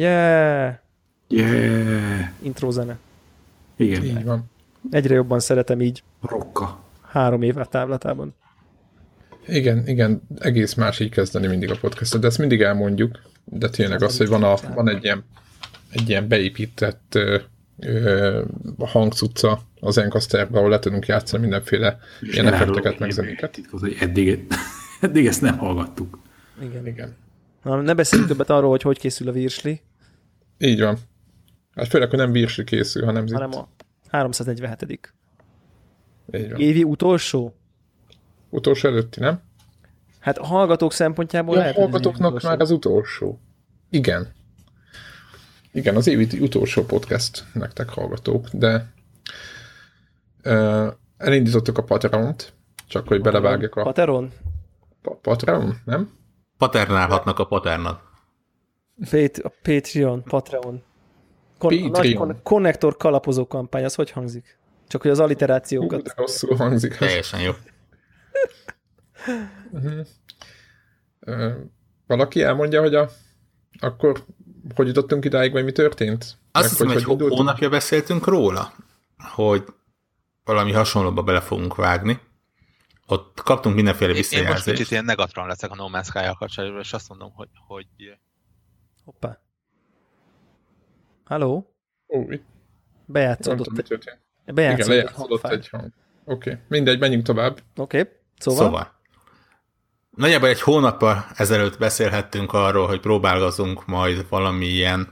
Yeah! Yeah! Intro zene. Igen. Így van. Egyre jobban szeretem így Rokka. három év távlatában. Igen, igen, egész más így kezdeni mindig a podcastot, de ezt mindig elmondjuk, de tényleg az, hogy van, a, van egy ilyen, egy ilyen beépített ö, ö, hangcucca az Encasterbe, ahol le tudunk játszani mindenféle És ilyen effekteket, meg zenéket. titkot, hogy eddig, eddig ezt nem hallgattuk. Igen. Igen. Na, ne beszéljünk többet arról, hogy hogy készül a virsli, Így van. Hát főleg, hogy nem virsi készül, hanem zit. hanem a 347. Így van. Évi utolsó? Utolsó előtti, nem? Hát a hallgatók szempontjából Ja, lehet, a hallgatóknak utolsó. már az utolsó. Igen. Igen, az évi utolsó podcast nektek hallgatók, de uh, elindítottuk a Patreon-t, csak hogy belevágjak a Pateron? pa- Patreon, nem? Paternálhatnak a paternat. Pat- a Patreon, Patreon. Kon- a nagy Patreon. kon- konnektor kalapozó kampány, az hogy hangzik? Csak hogy az Hú, alliterációkat. de rosszul hangzik. Teljesen jó. Uh, valaki elmondja, hogy a, akkor hogy jutottunk idáig, vagy mi történt? Azt hiszem, hogy, hogy indultunk? hónapja beszéltünk róla, hogy valami hasonlóba bele fogunk vágni. Ott kaptunk mindenféle Én, én most visszajelzést. kicsit ilyen negatron leszek a No Man's sky kapcsolatban, és azt mondom, hogy, hogy Hoppá. Halló? Ó, itt nem Bejátszódott. tudom, mi történt. Igen, Bejátszódott. lejátszódott egy hang. Oké, okay. mindegy, menjünk tovább. Oké, okay. szóval, Szóval. Nagyjából egy hónappal ezelőtt beszélhettünk arról, hogy próbálgazunk majd valamilyen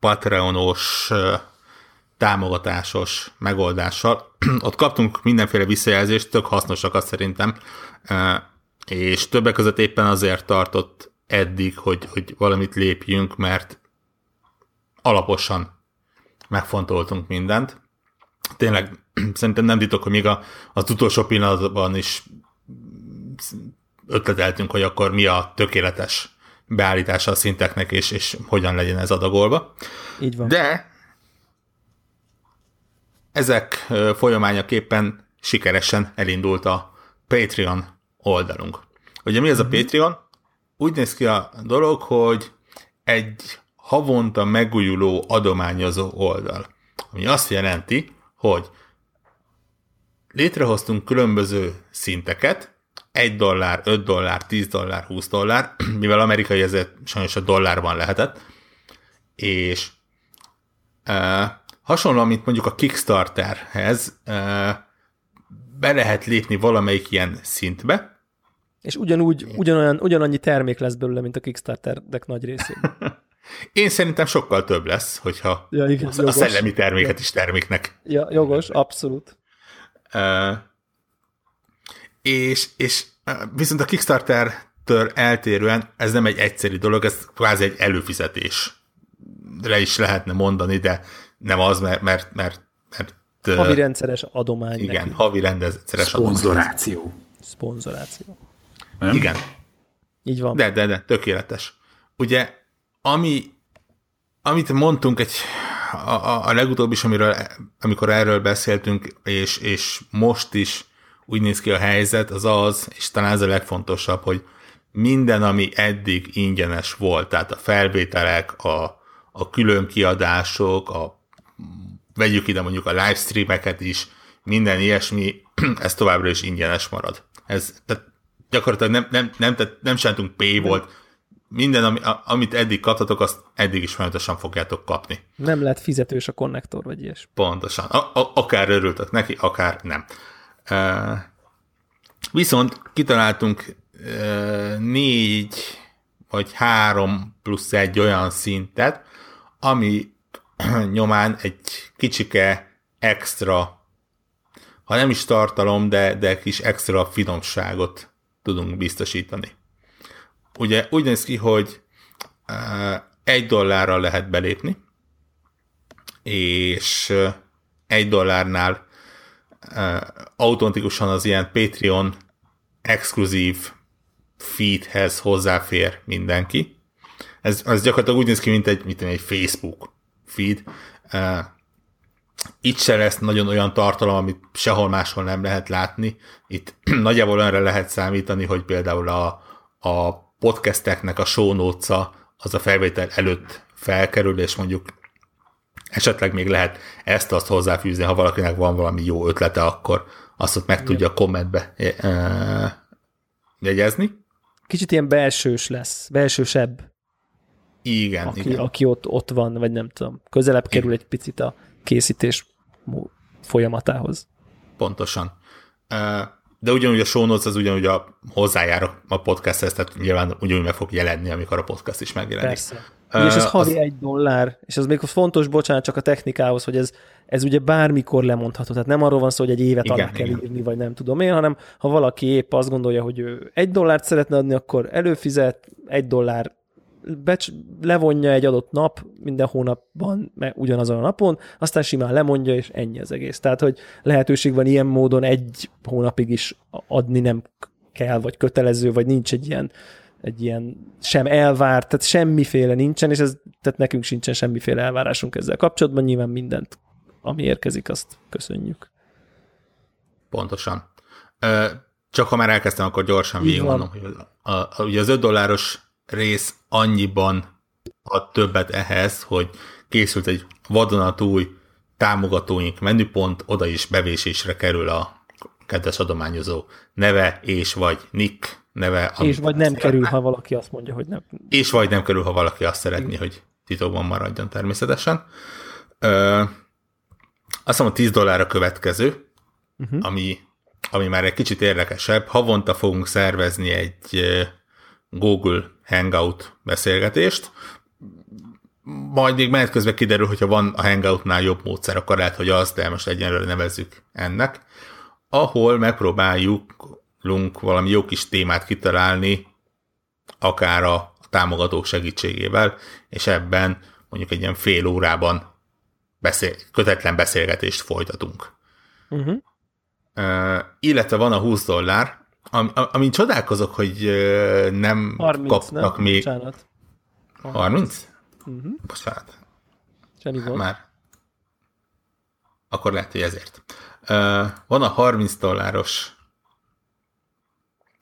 Patreonos támogatásos megoldással. Ott kaptunk mindenféle visszajelzést, tök hasznosakat szerintem, és többek között éppen azért tartott eddig, hogy, hogy valamit lépjünk, mert alaposan megfontoltunk mindent. Tényleg szerintem nem titok, hogy még a, az utolsó pillanatban is ötleteltünk, hogy akkor mi a tökéletes beállítása a szinteknek, és, és hogyan legyen ez adagolva. így van. De ezek folyamányaképpen sikeresen elindult a Patreon oldalunk. Ugye mi ez a Patreon? Úgy néz ki a dolog, hogy egy havonta megújuló adományozó oldal. Ami azt jelenti, hogy létrehoztunk különböző szinteket, 1 dollár, 5 dollár, 10 dollár, 20 dollár, mivel amerikai ezért sajnos a dollárban lehetett, és uh, hasonlóan, mint mondjuk a Kickstarterhez, uh, be lehet lépni valamelyik ilyen szintbe, És ugyanúgy, ugyanolyan, ugyanannyi termék lesz belőle, mint a Kickstarter-dek nagy részében. Én szerintem sokkal több lesz, hogyha Ja, igen, a jogos. szellemi terméket is terméknek. Ja, jogos, abszolút. Uh, és, és uh, viszont a Kickstarter-től eltérően ez nem egy egyszerű dolog, ez kvázi egy előfizetésre is lehetne mondani, de nem az, mert, mert, mert, mert uh, Havi rendszeres adomány igen, nekünk. havi rendszeres adomány. Szponzoráció. Szponzoráció. Nem? Igen, Így van. de, de, de, tökéletes. Ugye, ami, amit mondtunk egy, a, a, a legutóbb is, amiről, amikor erről beszéltünk, és, és most is úgy néz ki a helyzet, az az, és talán ez a legfontosabb, hogy minden, ami eddig ingyenes volt, tehát a felvételek, a, a külön kiadások, a, vegyük ide mondjuk a livestreameket is, minden ilyesmi, ez továbbra is ingyenes marad. Ez, tehát gyakorlatilag nem, nem, nem, tehát nem csináltunk pay volt, minden, ami, amit eddig kaptatok, azt eddig is folyamatosan fogjátok kapni. Nem lett fizetős a konnektor, vagy ilyes. Pontosan. A, a, akár örültek neki, akár nem. Uh, viszont kitaláltunk uh, négy vagy három plusz egy olyan szintet, ami nyomán egy kicsike extra, ha nem is tartalom, de, de kis extra finomságot tudunk biztosítani. Ugye úgy néz ki, hogy uh, egy dollárral lehet belépni, és uh, egy dollárnál uh, automatikusan az ilyen Patreon exkluzív feedhez hozzáfér mindenki. Ez, ez gyakorlatilag úgy néz ki, mint egy, mint egy Facebook feed. Itt se lesz nagyon olyan tartalom, amit sehol máshol nem lehet látni. Itt nagyjából olyanra lehet számítani, hogy például a, a podcasteknek a show az a felvétel előtt felkerül, és mondjuk esetleg még lehet ezt-azt hozzáfűzni, ha valakinek van valami jó ötlete, akkor azt ott meg tudja a kommentbe eh, jegyezni. Kicsit ilyen belsős lesz, belsősebb, Igen, aki, igen. aki ott, ott van, vagy nem tudom, közelebb kerül egy picit a készítés folyamatához. Pontosan. De ugyanúgy a show notes az ugyanúgy a hozzájár a- podcasthez, tehát nyilván ugyanúgy meg fog jelenni, amikor a podcast is megjelenik. Persze. Ö, és ez az- havi egy dollár, és az még fontos, bocsánat, csak a technikához, hogy ez, ez ugye bármikor lemondható, tehát nem arról van szó, hogy egy évet Igen, alá kell igen. írni, vagy nem tudom én, hanem ha valaki épp azt gondolja, hogy ő egy dollárt szeretne adni, akkor előfizet, egy dollár becs- levonja egy adott nap, minden hónapban, meg ugyanazon a napon, aztán simán lemondja, és ennyi az egész. Tehát, hogy lehetőség van ilyen módon egy hónapig is adni nem kell, vagy kötelező, vagy nincs egy ilyen egy ilyen sem elvárt, tehát semmiféle nincsen, és ez, tehát nekünk sincsen semmiféle elvárásunk ezzel kapcsolatban, nyilván mindent, ami érkezik, azt köszönjük. Pontosan. Ö, Csak ha már elkezdtem, akkor gyorsan végigmondom, hogy a, a, ugye az 5 dolláros rész annyiban ad többet ehhez, hogy készült egy vadonatúj támogatóink menüpont, oda is bevésésre kerül a kedves adományozó neve és vagy nick neve. És vagy nem szeretne. kerül, ha valaki azt mondja, hogy nem. És vagy nem kerül, ha valaki azt szeretné, hogy titokban maradjon természetesen. Ö, azt mondom, 10 dollár a következő, uh-huh. ami, ami már egy kicsit érdekesebb. Havonta fogunk szervezni egy Google Hangout beszélgetést, majd még menet közben kiderül, hogyha van a Hangoutnál jobb módszer, akkor lehet, hogy az, de most egyenlőre nevezzük ennek, ahol megpróbáljuk lunk valami jó kis témát kitalálni, akár a támogatók segítségével, és ebben mondjuk egy ilyen fél órában beszél, kötetlen beszélgetést folytatunk. Uh-huh. Uh, illetve van a 20 dollár, am, am- amin csodálkozok, hogy nem 30, kapnak nem? még... Bocsánat. 30? Uh-huh. Bocsánat. Semmi volt. Már. Akkor lehet, hogy ezért. Uh, van a 30 dolláros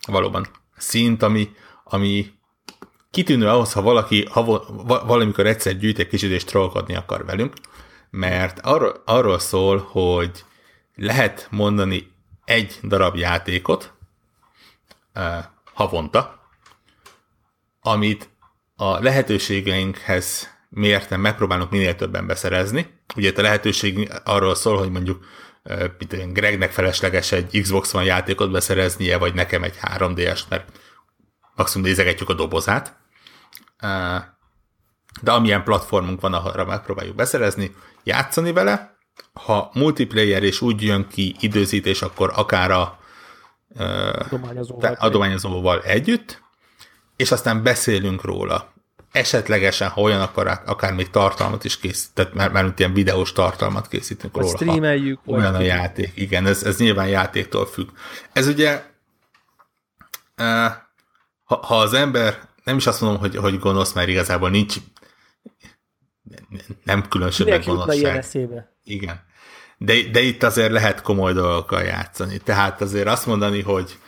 valóban szint, ami, ami kitűnő ahhoz, ha valaki ha valamikor egyszer gyűjt egy kicsit és trollkodni akar velünk, mert arról, arról szól, hogy lehet mondani egy darab játékot havonta, amit a lehetőségeinkhez mérten megpróbálunk minél többen beszerezni. Ugye itt a lehetőség arról szól, hogy mondjuk mint Gregnek felesleges egy Xbox One játékot beszereznie, vagy nekem egy 3DS, mert maximum nézegetjük a dobozát. De amilyen platformunk van, arra megpróbáljuk beszerezni, játszani vele. Ha multiplayer és úgy jön ki időzítés, akkor akár a Adományozóval. adományozóval együtt, és aztán beszélünk róla. Esetlegesen, ha olyan, akkor akár még tartalmat is készített, mert már ilyen videós tartalmat készítünk róla. streameljük, Olyan a játék, igen, ez, ez nyilván játéktól függ. Ez ugye, ha, ha az ember, nem is azt mondom, hogy, hogy gonosz, mert igazából nincs, nem különösebben gonoszság. Igen. De, de itt azért lehet komoly dolgokkal játszani. Tehát azért azt mondani, hogy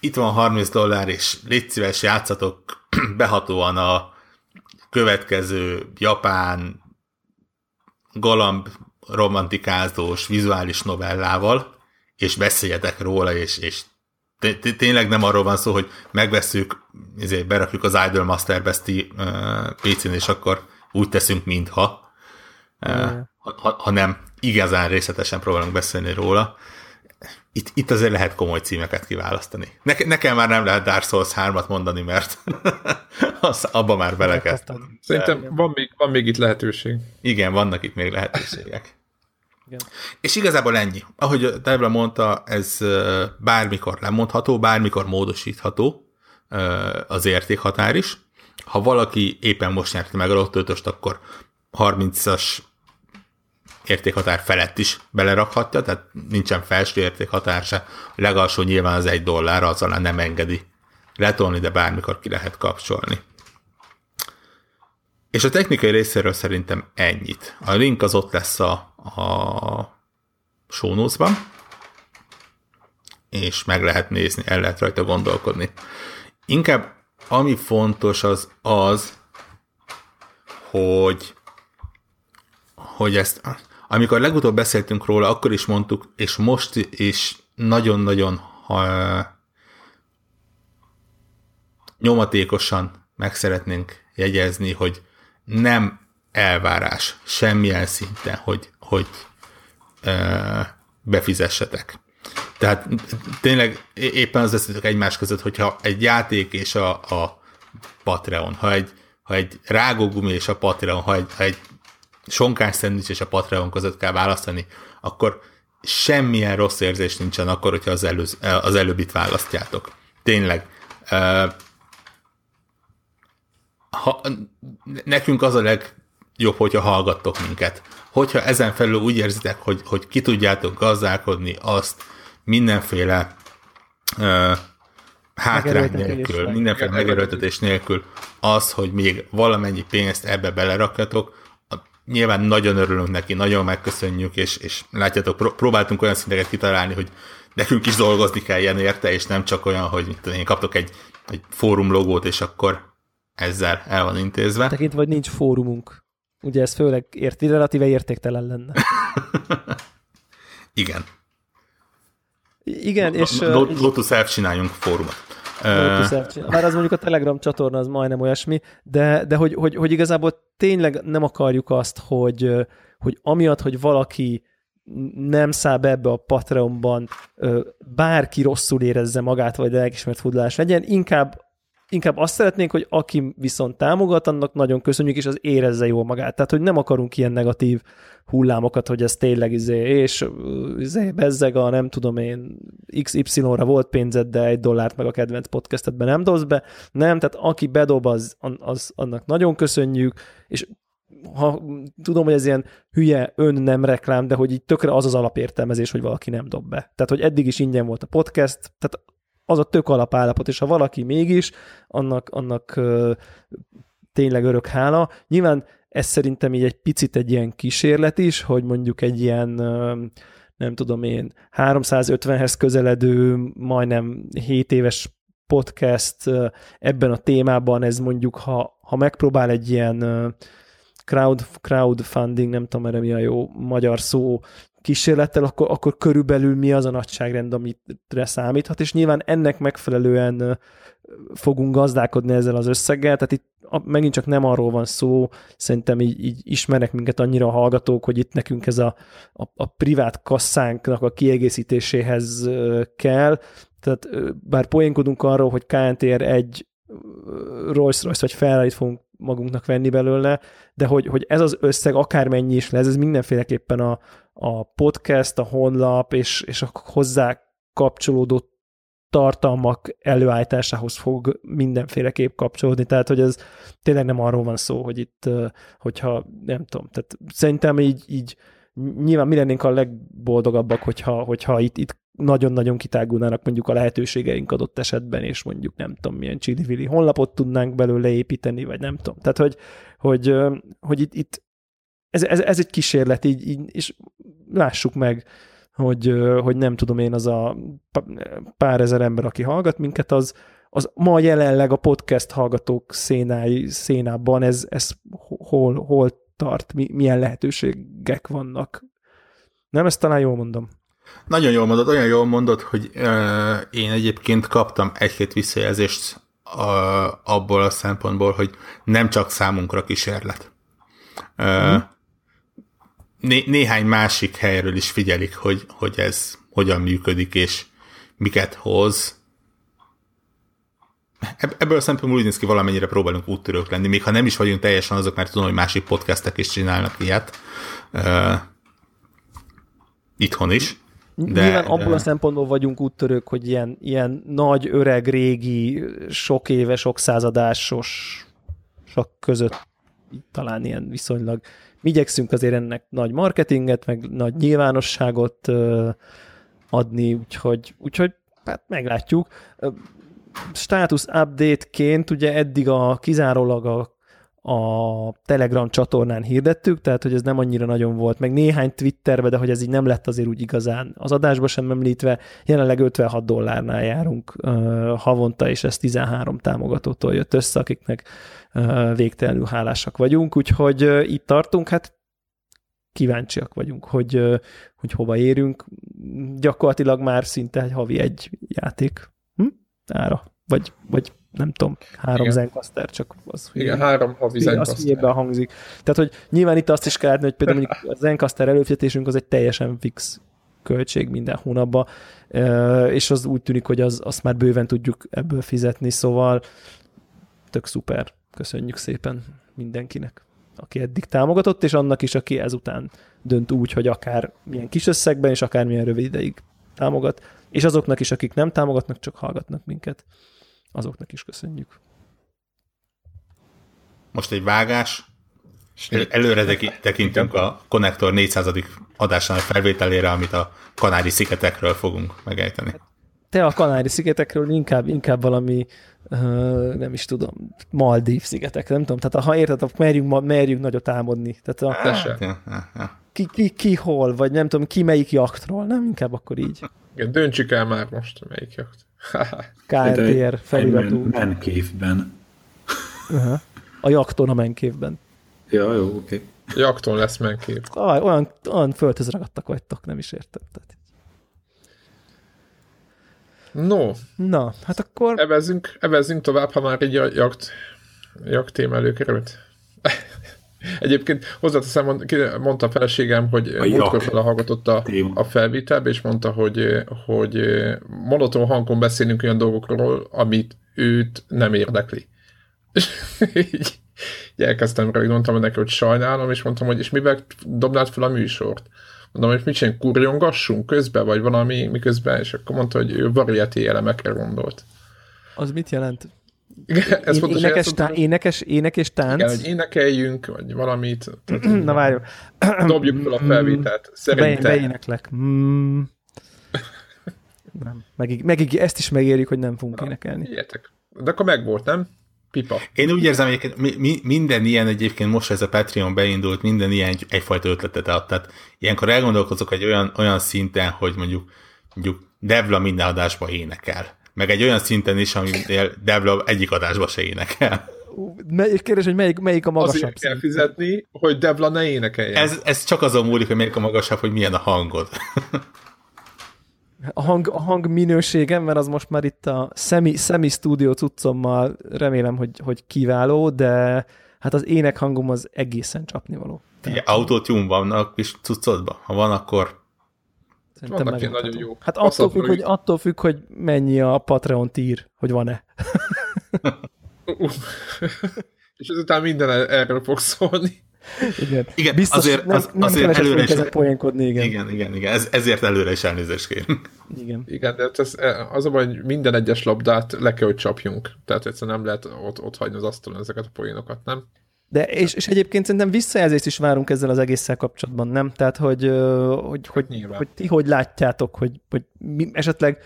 itt van 30 dollár, és légy szíves, játszatok behatóan a következő japán galamb romantikázós vizuális novellával, és beszéljetek róla, és, és té- té- tényleg nem arról van szó, hogy megveszünk, ezért berakjuk az Idol Master Besti uh, PC-n, és akkor úgy teszünk, mintha, uh, ha, ha, hanem igazán részletesen próbálunk beszélni róla. Itt, itt azért lehet komoly címeket kiválasztani. Ne, nekem már nem lehet Dark Souls 3-at mondani, mert az, abba már belekezdtem. Szerintem van még, van még itt lehetőség. Igen, vannak itt még lehetőségek. Igen. És igazából ennyi. Ahogy a Debra mondta, ez bármikor lemondható, bármikor módosítható az értékhatár is. Ha valaki éppen most nyerte meg a lottótöst, akkor 30-as értékhatár felett is belerakhatja, tehát nincsen felső értékhatár se. A legalsó nyilván az egy dollár, az alá nem engedi letolni, de bármikor ki lehet kapcsolni. És a technikai részéről szerintem ennyit. A link az ott lesz a, a show és meg lehet nézni, el lehet rajta gondolkodni. Inkább ami fontos az az, hogy, hogy ezt, amikor legutóbb beszéltünk róla, akkor is mondtuk, és most is nagyon-nagyon ha, nyomatékosan meg szeretnénk jegyezni, hogy nem elvárás semmilyen szinten, hogy, hogy ö, befizessetek. Tehát tényleg éppen az összetük egymás között, hogyha egy játék és a, a Patreon, ha egy, ha egy rágógumi és a Patreon, ha egy, ha egy sonkás szendvics és a Patreon között kell választani, akkor semmilyen rossz érzés nincsen akkor, hogyha az, előz, az előbbit választjátok. Tényleg. Ha, nekünk az a legjobb, hogyha hallgattok minket. Hogyha ezen felül úgy érzitek, hogy, hogy ki tudjátok gazdálkodni azt mindenféle uh, hátrány nélkül, mindenféle megerőltetés nélkül, az, hogy még valamennyi pénzt ebbe belerakjatok, nyilván nagyon örülünk neki, nagyon megköszönjük, és, és látjátok, próbáltunk olyan szinteket kitalálni, hogy nekünk is dolgozni kell ilyen érte, és nem csak olyan, hogy mit tudom, én kaptok egy, egy fórum logót, és akkor ezzel el van intézve. Tekint, vagy nincs fórumunk. Ugye ez főleg érti, relatíve értéktelen lenne. Igen. Igen, és... Lotus Elf csináljunk fórumot. Bár az mondjuk a Telegram csatorna az majdnem olyasmi, de, de hogy, hogy, hogy igazából tényleg nem akarjuk azt, hogy, hogy amiatt, hogy valaki nem száll be ebbe a Patreonban, bárki rosszul érezze magát, vagy lelkismert fudlás legyen, inkább inkább azt szeretnénk, hogy aki viszont támogat, annak nagyon köszönjük, és az érezze jól magát. Tehát, hogy nem akarunk ilyen negatív hullámokat, hogy ez tényleg izé, és izé, bezzeg a nem tudom én, XY-ra volt pénzed, de egy dollárt meg a kedvenc podcastedben nem dobsz be. Nem, tehát aki bedob, az, az annak nagyon köszönjük, és ha tudom, hogy ez ilyen hülye ön nem reklám, de hogy így tökre az az alapértelmezés, hogy valaki nem dob be. Tehát, hogy eddig is ingyen volt a podcast, tehát az a tök alapállapot, és ha valaki mégis, annak, annak ö, tényleg örök hála. Nyilván ez szerintem így egy picit egy ilyen kísérlet is, hogy mondjuk egy ilyen nem tudom én, 350-hez közeledő, majdnem 7 éves podcast ebben a témában, ez mondjuk, ha, ha megpróbál egy ilyen crowd, crowdfunding, nem tudom erre mi a jó magyar szó, kísérlettel, akkor, akkor körülbelül mi az a nagyságrend, amitre számíthat, és nyilván ennek megfelelően fogunk gazdálkodni ezzel az összeggel, tehát itt megint csak nem arról van szó, szerintem így, így ismernek minket annyira a hallgatók, hogy itt nekünk ez a, a, a privát kasszánknak a kiegészítéséhez kell, tehát bár poénkodunk arról, hogy KNTR egy Rolls-Royce vagy Ferrari-t fogunk magunknak venni belőle, de hogy, hogy ez az összeg akármennyi is lesz, ez mindenféleképpen a, a podcast, a honlap és, és a hozzá kapcsolódó tartalmak előállításához fog mindenféleképp kapcsolódni, tehát hogy ez tényleg nem arról van szó, hogy itt, hogyha nem tudom, tehát szerintem így, így nyilván mi lennénk a legboldogabbak, hogyha, hogyha itt, itt nagyon-nagyon kitágulnának mondjuk a lehetőségeink adott esetben, és mondjuk nem tudom, milyen csili honlapot tudnánk belőle építeni, vagy nem tudom. Tehát, hogy, hogy, hogy itt, itt ez, ez, ez egy kísérlet, így, így, és lássuk meg, hogy, hogy nem tudom én, az a pár ezer ember, aki hallgat minket, az, az ma jelenleg a podcast hallgatók szénái, szénában ez, ez hol, hol tart, milyen lehetőségek vannak. Nem, ezt talán jól mondom. Nagyon jól mondod, olyan jól mondod, hogy uh, én egyébként kaptam egy-két visszajelzést uh, abból a szempontból, hogy nem csak számunkra kísérlet. Uh, mm. né- néhány másik helyről is figyelik, hogy, hogy ez hogyan működik, és miket hoz. Ebből a szempontból úgy néz ki, valamennyire próbálunk úttörők lenni, még ha nem is vagyunk teljesen azok, mert tudom, hogy másik podcastek is csinálnak ilyet. Uh, itthon is. De, Nyilván abból de... a szempontból vagyunk úttörők, hogy ilyen, ilyen nagy, öreg, régi, sok éve, sok századásos sok között talán ilyen viszonylag mi igyekszünk azért ennek nagy marketinget, meg nagy nyilvánosságot adni, úgyhogy, úgyhogy hát meglátjuk. Status update-ként ugye eddig a kizárólag a, a Telegram csatornán hirdettük, tehát hogy ez nem annyira nagyon volt, meg néhány Twitterbe, de hogy ez így nem lett azért úgy igazán az adásba sem említve. Jelenleg 56 dollárnál járunk uh, havonta, és ez 13 támogatótól jött össze, akiknek uh, végtelenül hálásak vagyunk, úgyhogy uh, itt tartunk, hát kíváncsiak vagyunk, hogy, uh, hogy hova érünk. Gyakorlatilag már szinte egy havi egy játék hm? ára, vagy, vagy nem tudom, három Igen. Zencaster, csak az Igen, három havi Zencaster. Az hangzik. Tehát, hogy nyilván itt azt is kell látni, hogy például mondjuk a Zencaster előfizetésünk az egy teljesen fix költség minden hónapban, és az úgy tűnik, hogy az, azt már bőven tudjuk ebből fizetni, szóval tök szuper. Köszönjük szépen mindenkinek, aki eddig támogatott, és annak is, aki ezután dönt úgy, hogy akár milyen kis összegben, és akár milyen rövid ideig támogat, és azoknak is, akik nem támogatnak, csak hallgatnak minket azoknak is köszönjük. Most egy vágás, El, előre tekintünk a Connector 400. adásának felvételére, amit a Kanári-szigetekről fogunk megejteni. Te a Kanári-szigetekről inkább, inkább valami, nem is tudom, Maldív szigetek, nem tudom, tehát ha érted, akkor merjünk, merjünk nagyot álmodni. Tehát a, hát, ja, ja, ja. Ki, ki, ki, hol, vagy nem tudom, ki melyik jaktról, nem inkább akkor így. Igen, döntsük el már most, melyik jakt. KLTR feliratú. Menkévben. Uh-huh. A jakton a menkévben. Ja, jó, oké. Okay. Jakton lesz menkév. Ah, olyan, olyan földhöz ragadtak vagytok, nem is értem. Tehát. No. Na, hát akkor... Evezzünk, evezzünk tovább, ha már így a jakt, jakt téma előkerült. Egyébként hozzáteszem, mondta a feleségem, hogy múltkor felhallgatott a, a felvételbe, és mondta, hogy, hogy monoton hangon beszélünk olyan dolgokról, amit őt nem érdekli. És így, így elkezdtem rá, mondtam neki, hogy sajnálom, és mondtam, hogy és mivel dobnád fel a műsort? Mondom, hogy mit csinálunk, kurjongassunk közben, vagy valami miközben, és akkor mondta, hogy ő variety elemekre gondolt. Az mit jelent? Igen, ez Én, énekes, tá- énekes, ének és tánc? Igen, hogy énekeljünk, vagy valamit. Na várjuk. Dobjuk fel a felvételt. Szerintem. Be, beéneklek. Mm. Nem. Megíg, megíg, ezt is megérjük, hogy nem fogunk Na, énekelni. Ilyetek. De akkor meg volt, nem? Pipa. Én úgy érzem, hogy mi, mi, minden ilyen egyébként most ez a Patreon beindult, minden ilyen egy, egyfajta ötletet ad. Tehát ilyenkor elgondolkozok egy olyan, olyan szinten, hogy mondjuk, mondjuk Devla minden adásba énekel meg egy olyan szinten is, aminél Devla egyik adásba se énekel. És kérdés, hogy melyik, melyik a magasabb Azért kell fizetni, hogy Devla ne énekeljen. Ez, ez csak azon múlik, hogy melyik a magasabb, hogy milyen a hangod. A hang, a hang minőségem, mert az most már itt a semi, semi stúdió cuccommal remélem, hogy, hogy kiváló, de hát az ének hangom az egészen csapnivaló. Igen, autótune vannak is cuccodban? Ha van, akkor Szerintem Vannak nagyon jó. Hát attól függ, hogy, attól függ, hogy mennyi a Patreon tír, hogy van-e. És ezután minden erről fog szólni. Igen, igen Biztos, azért, nem, az, nem azért előre is... poénkodni, igen. Igen, igen, igen. Ez, ezért előre is elnézést kérünk. Igen. Igen, de hát ez, az a baj, hogy minden egyes labdát le kell, hogy csapjunk. Tehát egyszerűen nem lehet ott, ott hagyni az asztalon ezeket a poénokat, nem? De és, és egyébként szerintem visszajelzést is várunk ezzel az egésszel kapcsolatban, nem? Tehát, hogy, hogy, hogy, hogy, hogy ti hogy látjátok, hogy, hogy mi, esetleg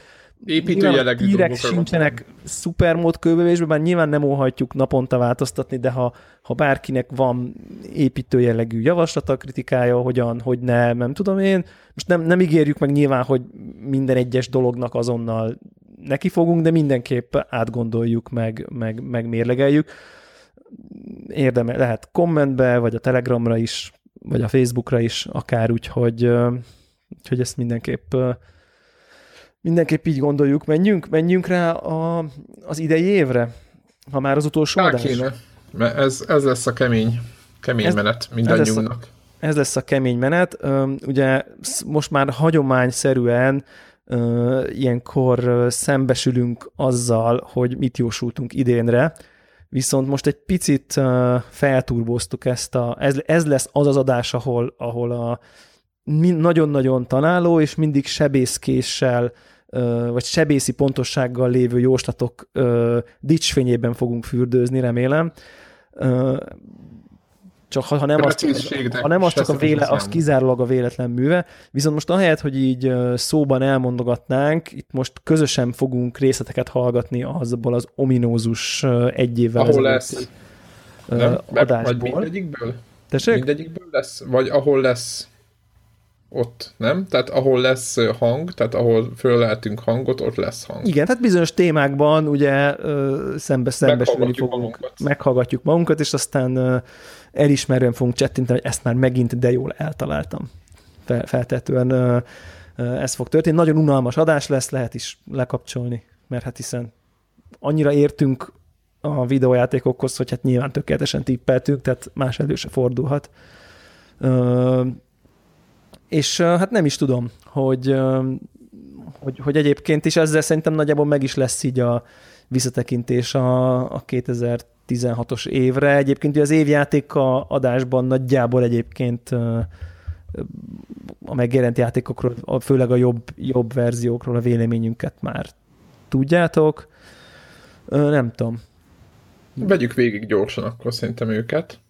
építőjelegű hírek sincsenek szupermód kőbevésben, bár nyilván nem óhajtjuk naponta változtatni, de ha, ha bárkinek van építőjellegű javaslata, kritikája, hogyan, hogy nem, nem tudom én. Most nem, nem ígérjük meg nyilván, hogy minden egyes dolognak azonnal neki fogunk, de mindenképp átgondoljuk, meg, meg, meg mérlegeljük érdeme, lehet kommentbe, vagy a Telegramra is, vagy a Facebookra is, akár úgy, hogy, hogy ezt mindenképp mindenképp így gondoljuk. Menjünk, menjünk rá a, az idei évre, ha már az utolsó adás. Kéne. Mert ez, ez lesz a kemény, kemény ez, menet mindannyiunknak. Ez, ez lesz a kemény menet. Ugye most már hagyományszerűen ilyenkor szembesülünk azzal, hogy mit jósultunk idénre, viszont most egy picit felturboztuk ezt a, ez, ez lesz az az adás, ahol, ahol a nagyon-nagyon találó és mindig sebészkéssel vagy sebészi pontossággal lévő jóslatok dicsfényében fogunk fürdőzni, remélem. Csak ha, ha nem, az, ha nem az csak a véle, az kizárólag a véletlen műve. Viszont most ahelyett, hogy így szóban elmondogatnánk, itt most közösen fogunk részleteket hallgatni azból az ominózus egy évvel Ahol lesz. Nem? Meg, vagy adásból. mindegyikből? Tessék? Mindegyikből lesz? Vagy ahol lesz ott, nem? Tehát ahol lesz hang, tehát ahol föl lehetünk hangot, ott lesz hang. Igen, tehát bizonyos témákban ugye szembe szembesülni fogunk, magunkat. meghallgatjuk magunkat, és aztán elismerően fogunk csettinteni, hogy ezt már megint de jól eltaláltam. Fel, feltetően ez fog történni. Nagyon unalmas adás lesz, lehet is lekapcsolni, mert hát hiszen annyira értünk a videójátékokhoz, hogy hát nyilván tökéletesen tippeltünk, tehát más elő se fordulhat. És hát nem is tudom, hogy, hogy, hogy egyébként is ezzel szerintem nagyjából meg is lesz így a visszatekintés a, a 2016-os évre. Egyébként ugye az évjátéka adásban nagyjából egyébként a megjelent játékokról, a- főleg a jobb, jobb verziókról a véleményünket már tudjátok. Nem tudom. Vegyük végig gyorsan akkor szerintem őket,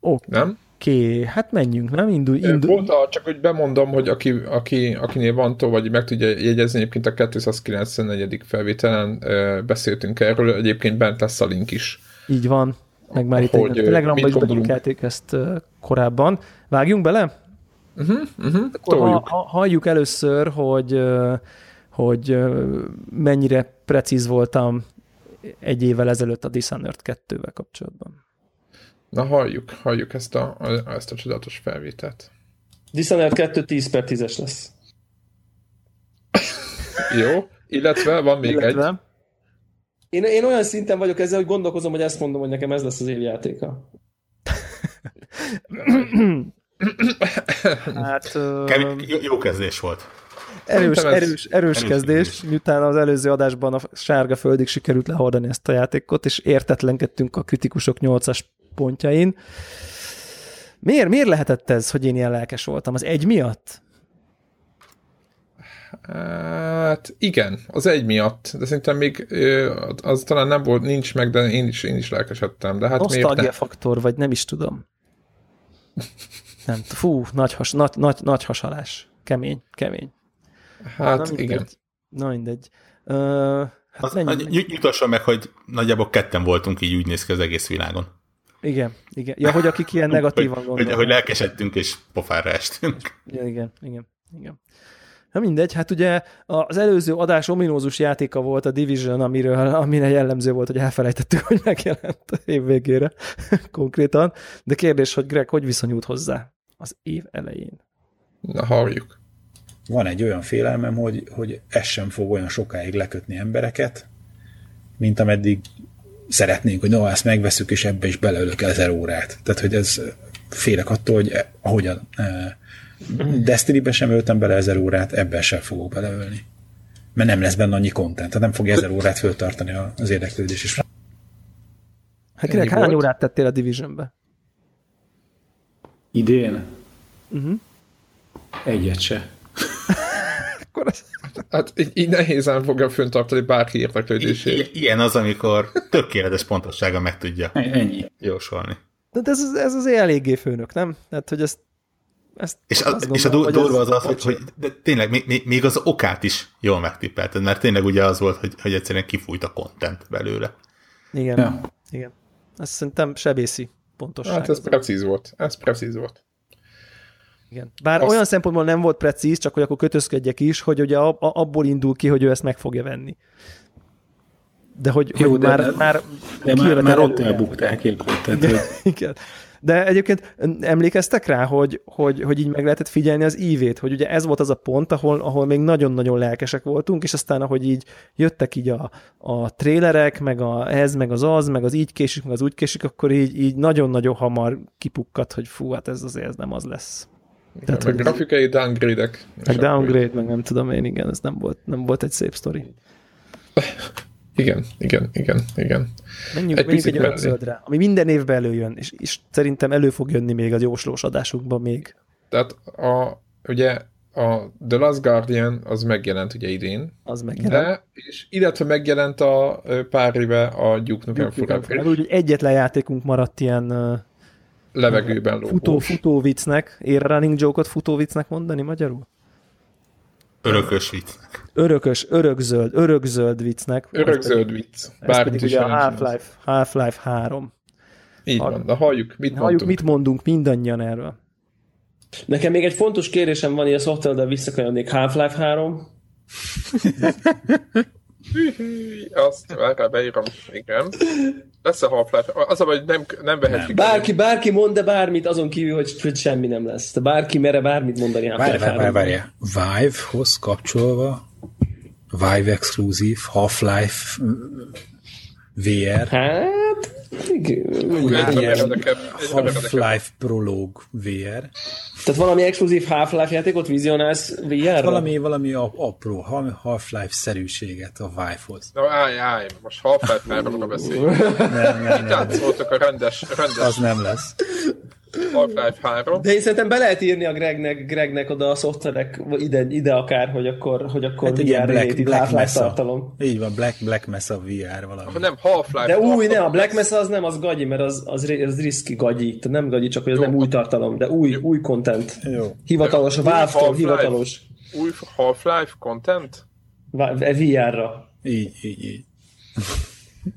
Oké, nem? Okay. hát menjünk, nem? Indul, Indul. Volt csak hogy bemondom, hogy aki, aki, akinél van tó, vagy meg tudja jegyezni, egyébként a 294. felvételen beszéltünk erről, egyébként bent lesz a link is. Így van. Meg már itt Telegramban is belinkelték ezt korábban. Vágjunk bele? Uh-huh, uh-huh, Akkor ha, ha, halljuk először, hogy, hogy mennyire precíz voltam egy évvel ezelőtt a Dishonored 2-vel kapcsolatban. Na halljuk, halljuk ezt a, ezt a csodálatos felvételt. Dishonored 2 10 per 10-es lesz. Jó, illetve van még egy. Illetve... Én, én olyan szinten vagyok ezzel, hogy gondolkozom, hogy ezt mondom, hogy nekem ez lesz az év játéka. hát, Kemény- Jó, kezdés volt. erős, ez- erős, erős erős kezdés, kezdés. miután az előző adásban a sárga földig sikerült lehordani ezt a játékot, és értetlenkedtünk a kritikusok 8-as pontjain. Miért, miért lehetett ez, hogy én ilyen lelkes voltam? Az egy miatt? Hát igen, az egy miatt, de szerintem még ö, az talán nem volt, nincs meg, de én is, én is lelkesedtem. De hát miért Nosztalgia ne? faktor, vagy nem is tudom. Nem, fú, nagy, has, nagy, nagy, nagy hasalás. Kemény, kemény. Hát Na mindegy. igen. Na mindegy. Uh, hát Az, menjünk, ny- nyutasson meg, hogy nagyjából ketten voltunk, így úgy néz ki az egész világon. Igen, igen. Ja, hogy akik ilyen negatívan hogy, hogy, gondolnak. hogy lelkesedtünk és pofára estünk. Ja, igen, igen, igen. Na mindegy, hát ugye az előző adás ominózus játéka volt a Division, amiről, amire jellemző volt, hogy elfelejtettük, hogy megjelent a év végére konkrétan. De kérdés, hogy Greg, hogy viszonyult hozzá az év elején? Na halljuk. Van egy olyan félelmem, hogy, hogy ez sem fog olyan sokáig lekötni embereket, mint ameddig szeretnénk, hogy no, ezt megveszük, és ebbe is beleölök ezer órát. Tehát, hogy ez félek attól, hogy e- ahogyan e, Destiny-be sem öltem bele ezer órát, ebben sem fogok beleölni. Mert nem lesz benne annyi content, tehát nem fogja ezer órát föltartani a- az érdeklődés. És Hát Greg, hány órát tettél a Divisionbe? Idén? Uh-huh. Egyet se. Akkor ez... Hát így, így nehézen fogja föntartani bárki érdeklődését. i- ilyen az, amikor tökéletes pontossága meg tudja Ennyi. jósolni. De ez, az- ez azért eléggé főnök, nem? Tehát, hogy ezt, ezt És a, azt és a gondolom, durva az az, hogy, hogy de tényleg még, még- az okát is jól megtippelted, mert tényleg ugye az volt, hogy, hogy egyszerűen kifújt a content belőle. Igen, Ja. igen. Ez szerintem sebészi pontosság. Hát ez precíz volt. Ez precíz volt. Igen. Bár Azt- olyan szempontból nem volt precíz, csak hogy akkor kötözködjek is, hogy ugye abból indul ki, hogy ő ezt meg fogja venni. De hogy, Jó, hogy de- már, de- már, De már, már ott elbukták érted, tehát, hogy Igen. De egyébként emlékeztek rá, hogy, hogy, hogy így meg lehetett figyelni az ívét, hogy ugye ez volt az a pont, ahol, ahol még nagyon-nagyon lelkesek voltunk, és aztán ahogy így jöttek így a, a trélerek, meg a ez, meg az az, meg az így késik, meg az úgy késik, akkor így, így nagyon-nagyon hamar kipukkadt, hogy fú, hát ez azért ez nem az lesz. Tehát, meg hogy- grafikai downgrade-ek. Meg akkor- downgrade, meg nem tudom én, igen, ez nem volt, nem volt egy szép sztori. Igen, igen, igen, igen. Menjünk, Egy egy menjünk picit egy zöldre, ami minden évben előjön, és, és szerintem elő fog jönni még az jóslós adásunkban még. Tehát a, ugye a The Last Guardian az megjelent ugye idén, Az megjelent. de, és illetve megjelent a pár éve a Duke Nukem Forever Úgy, egyetlen játékunk maradt ilyen uh, levegőben lógós. futó, futó viccnek, ér running joke-ot futó viccnek mondani magyarul? Örökös viccnek. Örökös, örökzöld, örökzöld viccnek. Örökzöld vicc. Ez Bármit pedig is ugye a. Half-Life, Half-Life 3. Így van, de halljuk, mit Halljuk, mondtunk. mit mondunk mindannyian erről. Nekem még egy fontos kérésem van, hogy a szoftver, de visszakanyarodnék Half-Life 3. Azt erre beírom, igen. Lesz a Half-Life. Az a baj, hogy nem, nem vehetjük. Bárki, bárki mond de bármit, azon kívül, hogy, hogy semmi nem lesz. De bárki mere bármit mondani Várj, várj, várj, 3 várj. Vive-hoz kapcsolva Vive exkluzív, Half-Life VR, Hát, Half-Life Prologue VR. Tehát valami exkluzív Half-Life játékot vizionálsz VR-ra? Valami, valami a- apró valami Half-Life-szerűséget a Vive-hoz. Na, állj, állj, most Half-Life 3-ra beszélj. Nem, nem, nem. Táncoltok a rendes, rendes Az nem lesz. Half-Life 3. De én szerintem be lehet írni a Gregnek, Gregnek oda a szoftverek ide, ide akár, hogy akkor, hogy akkor Hát VR igen, Black, Black Half-Life Mesa. tartalom. Így van, Black, Black Mesa VR valami. Ha nem Half-Life De új, nem, a Black. Mesa az nem, az gagyi, mert az, az, az riski gagyi. Tehát nem gagyi, csak hogy az Jó. nem új tartalom, de új, új content. Jó. Hivatalos, a Valve-tól hivatalos. Új Half-Life content? VR-ra. Így, így, így.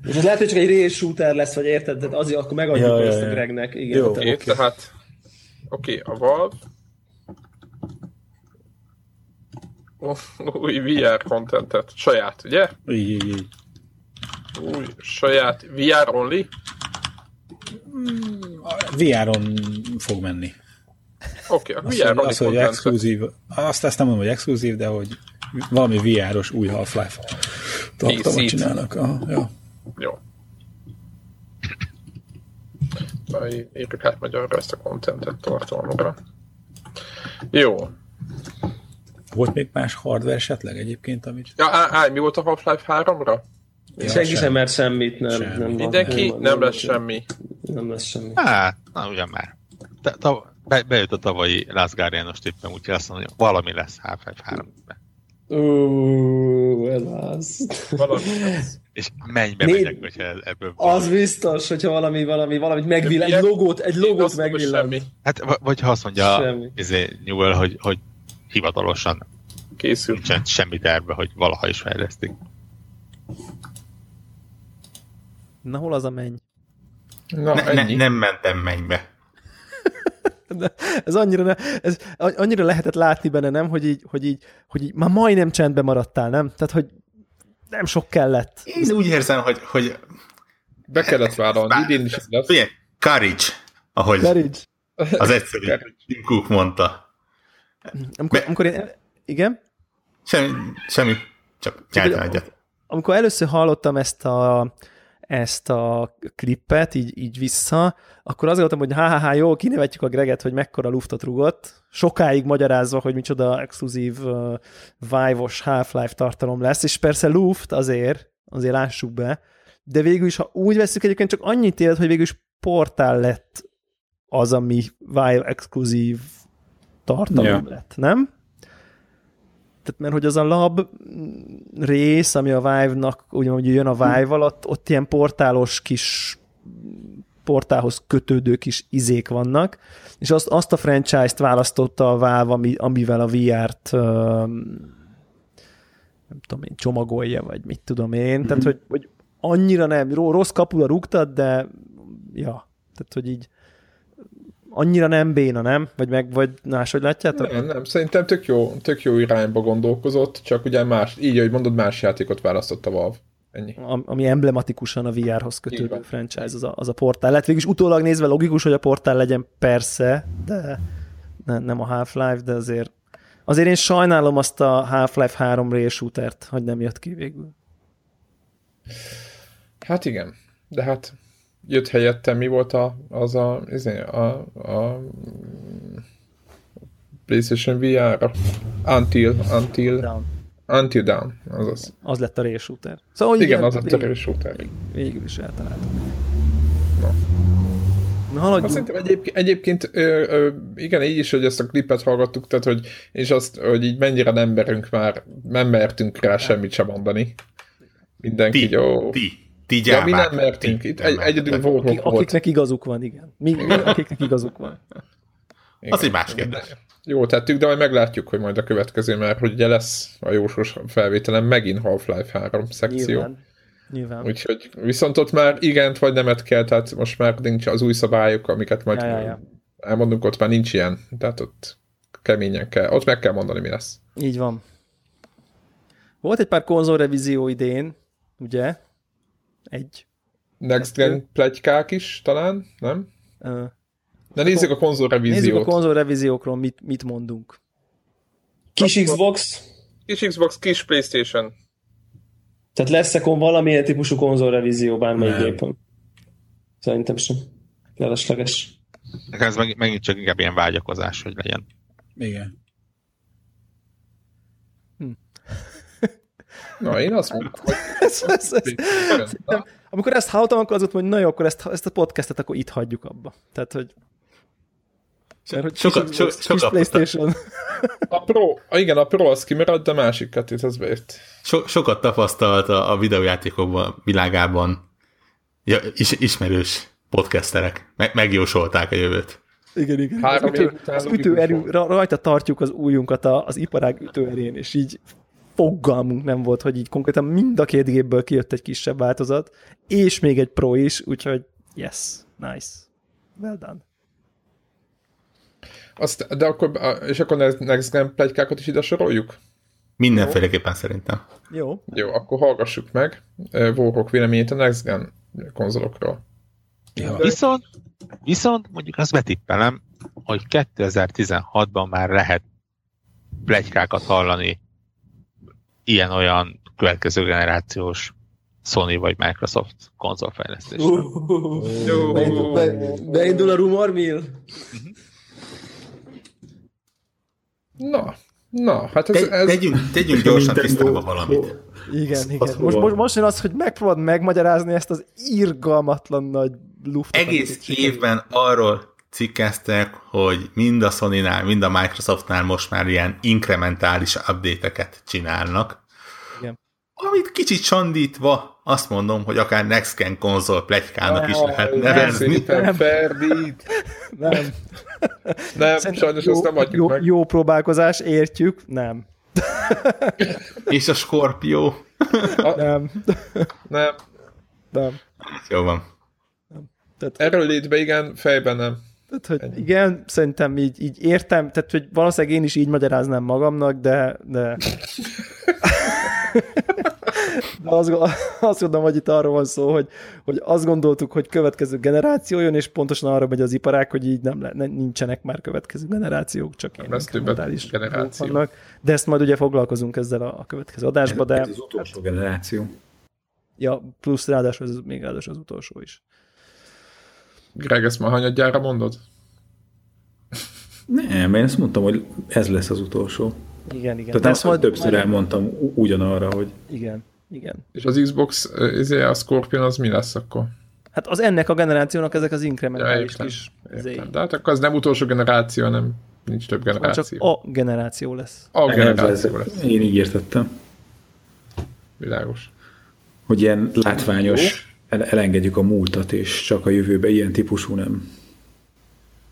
És ez lehet, hogy csak egy rail shooter lesz, vagy érted? Tehát azért akkor megadjuk Ja, ja, ezt a. Gregnek. Igen, Jó. tehát- Oké, tehát oké, a Valve új VR contentet, saját, ugye? Így, így, így. Új saját VR only? VR-on fog menni. Oké, a Az, VR hogy, only az, hogy content. exkluzív, azt, azt nem mondom, hogy exkluzív, de hogy valami VR-os új Half-Life tartalmat csinálnak. Aha, ja. Jó. Írjuk át magyarra ezt a contentet tartalomra. Jó. Volt még más hardware esetleg egyébként, amit Ja, á, á, mi volt a Half-Life 3-ra? Ja, Senki sem mer semmit, nem. Semmi. nem Mindenki? van- Nem lesz van- semmi. Nem lesz semmi. Hát, na ugyan már. Te, ta, be, bejött a tavalyi Last Guardian-os tippem, úgyhogy azt mondom, hogy valami lesz Half-Life 3 -ben. Ó, ez az. Valami. És mennybe Négy- megyek, hogyha ebből Az biztos, hogyha valami, valami, valamit megvillan, egy logót, egy logót megvillan. Semmi. Hát, vagy ha azt mondja Semmi. izé, Newell, hogy, hogy hivatalosan Készül. nincsen semmi terve, hogy valaha is fejlesztik. Na hol az a menny? Na, Ne, ne, nem mentem mennybe. De ez annyira, ne, ez annyira lehetett látni benne, nem, hogy így, hogy így, hogy így már majdnem csendbe maradtál, nem? Tehát, hogy nem sok kellett. Én úgy érzem, hogy, hogy Be kellett vállalni, idén is lesz. Figyelj, courage, ahogy Courage. az egyszerű Tim Cook mondta. Amikor, Be- amikor én, igen? Semmi, semmi csak hogy- egyet. amikor először hallottam ezt a, ezt a klippet, így, így vissza, akkor azt gondoltam, hogy ha jó, kinevetjük a Greget, hogy mekkora luftot rugott, sokáig magyarázva, hogy micsoda exkluzív uh, Vive-os Half-Life tartalom lesz, és persze luft azért, azért lássuk be, de végül is, ha úgy veszük, egyébként csak annyit élt, hogy végül is portál lett az, ami Vive exkluzív tartalom Ja. lett, nem? Tehát mert hogy az a lab rész, ami a Vive-nak, úgymond, jön a Vive alatt, ott ilyen portálos kis portálhoz kötődő kis izék vannak, és azt, azt a franchise-t választotta a Valve, ami, amivel a VR-t nem tudom én, csomagolja, vagy mit tudom én, mm-hmm. tehát hogy, hogy annyira nem, ro- rossz kapura rúgtad, de ja, tehát hogy így annyira nem béna, nem? Vagy meg, vagy máshogy látjátok? Nem, nem, szerintem tök jó, tök jó irányba gondolkozott, csak ugye más, így, ahogy mondod, más játékot választott a Valve. Ennyi. Am- ami emblematikusan a VR-hoz kötődő franchise, az a, az a portál. Lehet végülis utólag nézve logikus, hogy a portál legyen persze, de ne, nem a Half-Life, de azért azért én sajnálom azt a Half-Life 3 rail shootert, hogy nem jött ki végül. Hát igen, de hát jött helyette, mi volt a, az a, izé, a, a PlayStation VR-ra? Until, until, Down. until Down, azaz. Az lett a rail shooter. Szóval Igen, igen, az a vég- terror shooter. Végül is eltaláltam. Na. Na, Hát haladjunk. szerintem egyébként, egyébként ö, ö, igen, így is, hogy ezt a klipet hallgattuk, tehát hogy, és azt, hogy így mennyire nem merünk már, nem mertünk rá semmit sem mondani. Mindenki, Ti, így, ó, ti, Ja, mi nem mertünk. Ti Itt nem egy, egyedül Warhawk Akik, volt. akiknek igazuk van, igen. Mi, mi akiknek igazuk van. Igen. Az egy más kérdés. Jó tettük, de majd meglátjuk, hogy majd a következő, mert hogy ugye lesz a jósos felvételen megint Half-Life 3 szekció. Nyilván. Nyilván. Úgyhogy viszont ott már igent vagy nemet kell, tehát most már nincs az új szabályok, amiket majd Ja, ja, ja. elmondunk, ott már nincs ilyen, tehát ott keményen kell, ott meg kell mondani, mi lesz. Így van. Volt egy pár konzolrevízió idén, ugye? Egy. Next Gen plegykák is talán, nem? Ö, De nézzük a konzolrevíziót. Nézzük a konzolrevíziókról, mit, mit mondunk. Kis Xbox, Kis Xbox, kis Playstation. tehát lesz-e kon valamilyen típusú konzolrevízió bármelyik Nem. gépen? Szerintem sem. Felesleges. Nekem ez meg, megint csak inkább ilyen vágyakozás, hogy legyen. Igen. Na, én azt mondom, hogy Ez, ez, ez, Na, amikor ezt hallottam, akkor az volt, hogy na jó, akkor ezt, ezt a podcastet akkor itt hagyjuk abba. Tehát, hogy mert, hogy Sokat- kis, so- kis sokat- Playstation. a Pro, a, igen, a Pro az kimaradt, de a másik kettőt az bejött. So, sokat tapasztalt a, a videójátékokban világában ja, is, ismerős podcasterek. Me, megjósolták a jövőt. Igen, igen. Három az ütő, az ütőerő, rajta tartjuk az újunkat a, az iparág ütőerén, és így fogalmunk nem volt, hogy így konkrétan mind a két gépből kijött egy kisebb változat, és még egy Pro is, úgyhogy yes, nice. Well done. Azt, de akkor, és akkor Next- Next Gen plegykákat is ide soroljuk? Mindenféleképpen szerintem. Jó. Jó, akkor hallgassuk meg Warhawk véleményét a Next Gen konzolokról. Ja. Viszont, viszont mondjuk azt betippelem, hogy 2016-ban már lehet plegykákat hallani ilyen-olyan következő generációs Sony vagy Microsoft konzolfejlesztésről. Jó. Beindul, be, beindul a rumor mill? Na, na, hát ez, Te, ez tegyünk, tegyünk gyorsan tisztába valamit. Igen, Az- igen. az Most, most, most jön az, hogy megpróbáld megmagyarázni ezt az irgalmatlan nagy luftot. Egész évben arról cikkeztek, hogy mind a Sony-nál, mind a Microsoftnál most már ilyen inkrementális update-eket csinálnak. Igen. Amit kicsit sandítva, azt mondom, hogy akár Next Gen konzol plegykának is lehet Nem, nevezni. szépen Ferdít. Nem. Nem, Szerintem sajnos jó, azt nem adjuk jó, meg. jó próbálkozás, értjük. Nem. És a Scorpio. Nem. Nem. Nem. Jó van. Tehát, Erről létbe igen, fejben nem. Tehát hogy igen, szerintem így, így értem, tehát hogy valószínűleg én is így magyaráznám magamnak, de, de, de azt, azt gondolom, hogy itt arról van szó, hogy, hogy azt gondoltuk, hogy következő generáció jön, és pontosan arra megy az iparák, hogy így nem, le, ne, nincsenek már következő generációk, csak ilyen lesz több inkrementális generáció. vannak. De ezt majd ugye foglalkozunk ezzel a, a következő adásba, de Ez az utolsó generáció. ja, plusz ráadásul ez még ráadásul az utolsó is. Greg, ezt már hanyadjára mondod? Nem, én ezt mondtam, hogy ez lesz az utolsó. Igen, igen. Tehát ezt majd, többször majd- elmondtam ugyanarra, hogy Igen, igen. És az Xbox, eh, izé, a Scorpion az mi lesz akkor? Hát az ennek a generációnak ezek az Ja, inkrementális értem, kis értem. zéi. De hát akkor az nem utolsó generáció, nem nincs több Csak generáció. a generáció lesz. a generáció lesz. én így értettem, Világos. hogy ilyen látványos, elengedjük a múltat, és csak a jövőbe ilyen típusú nem.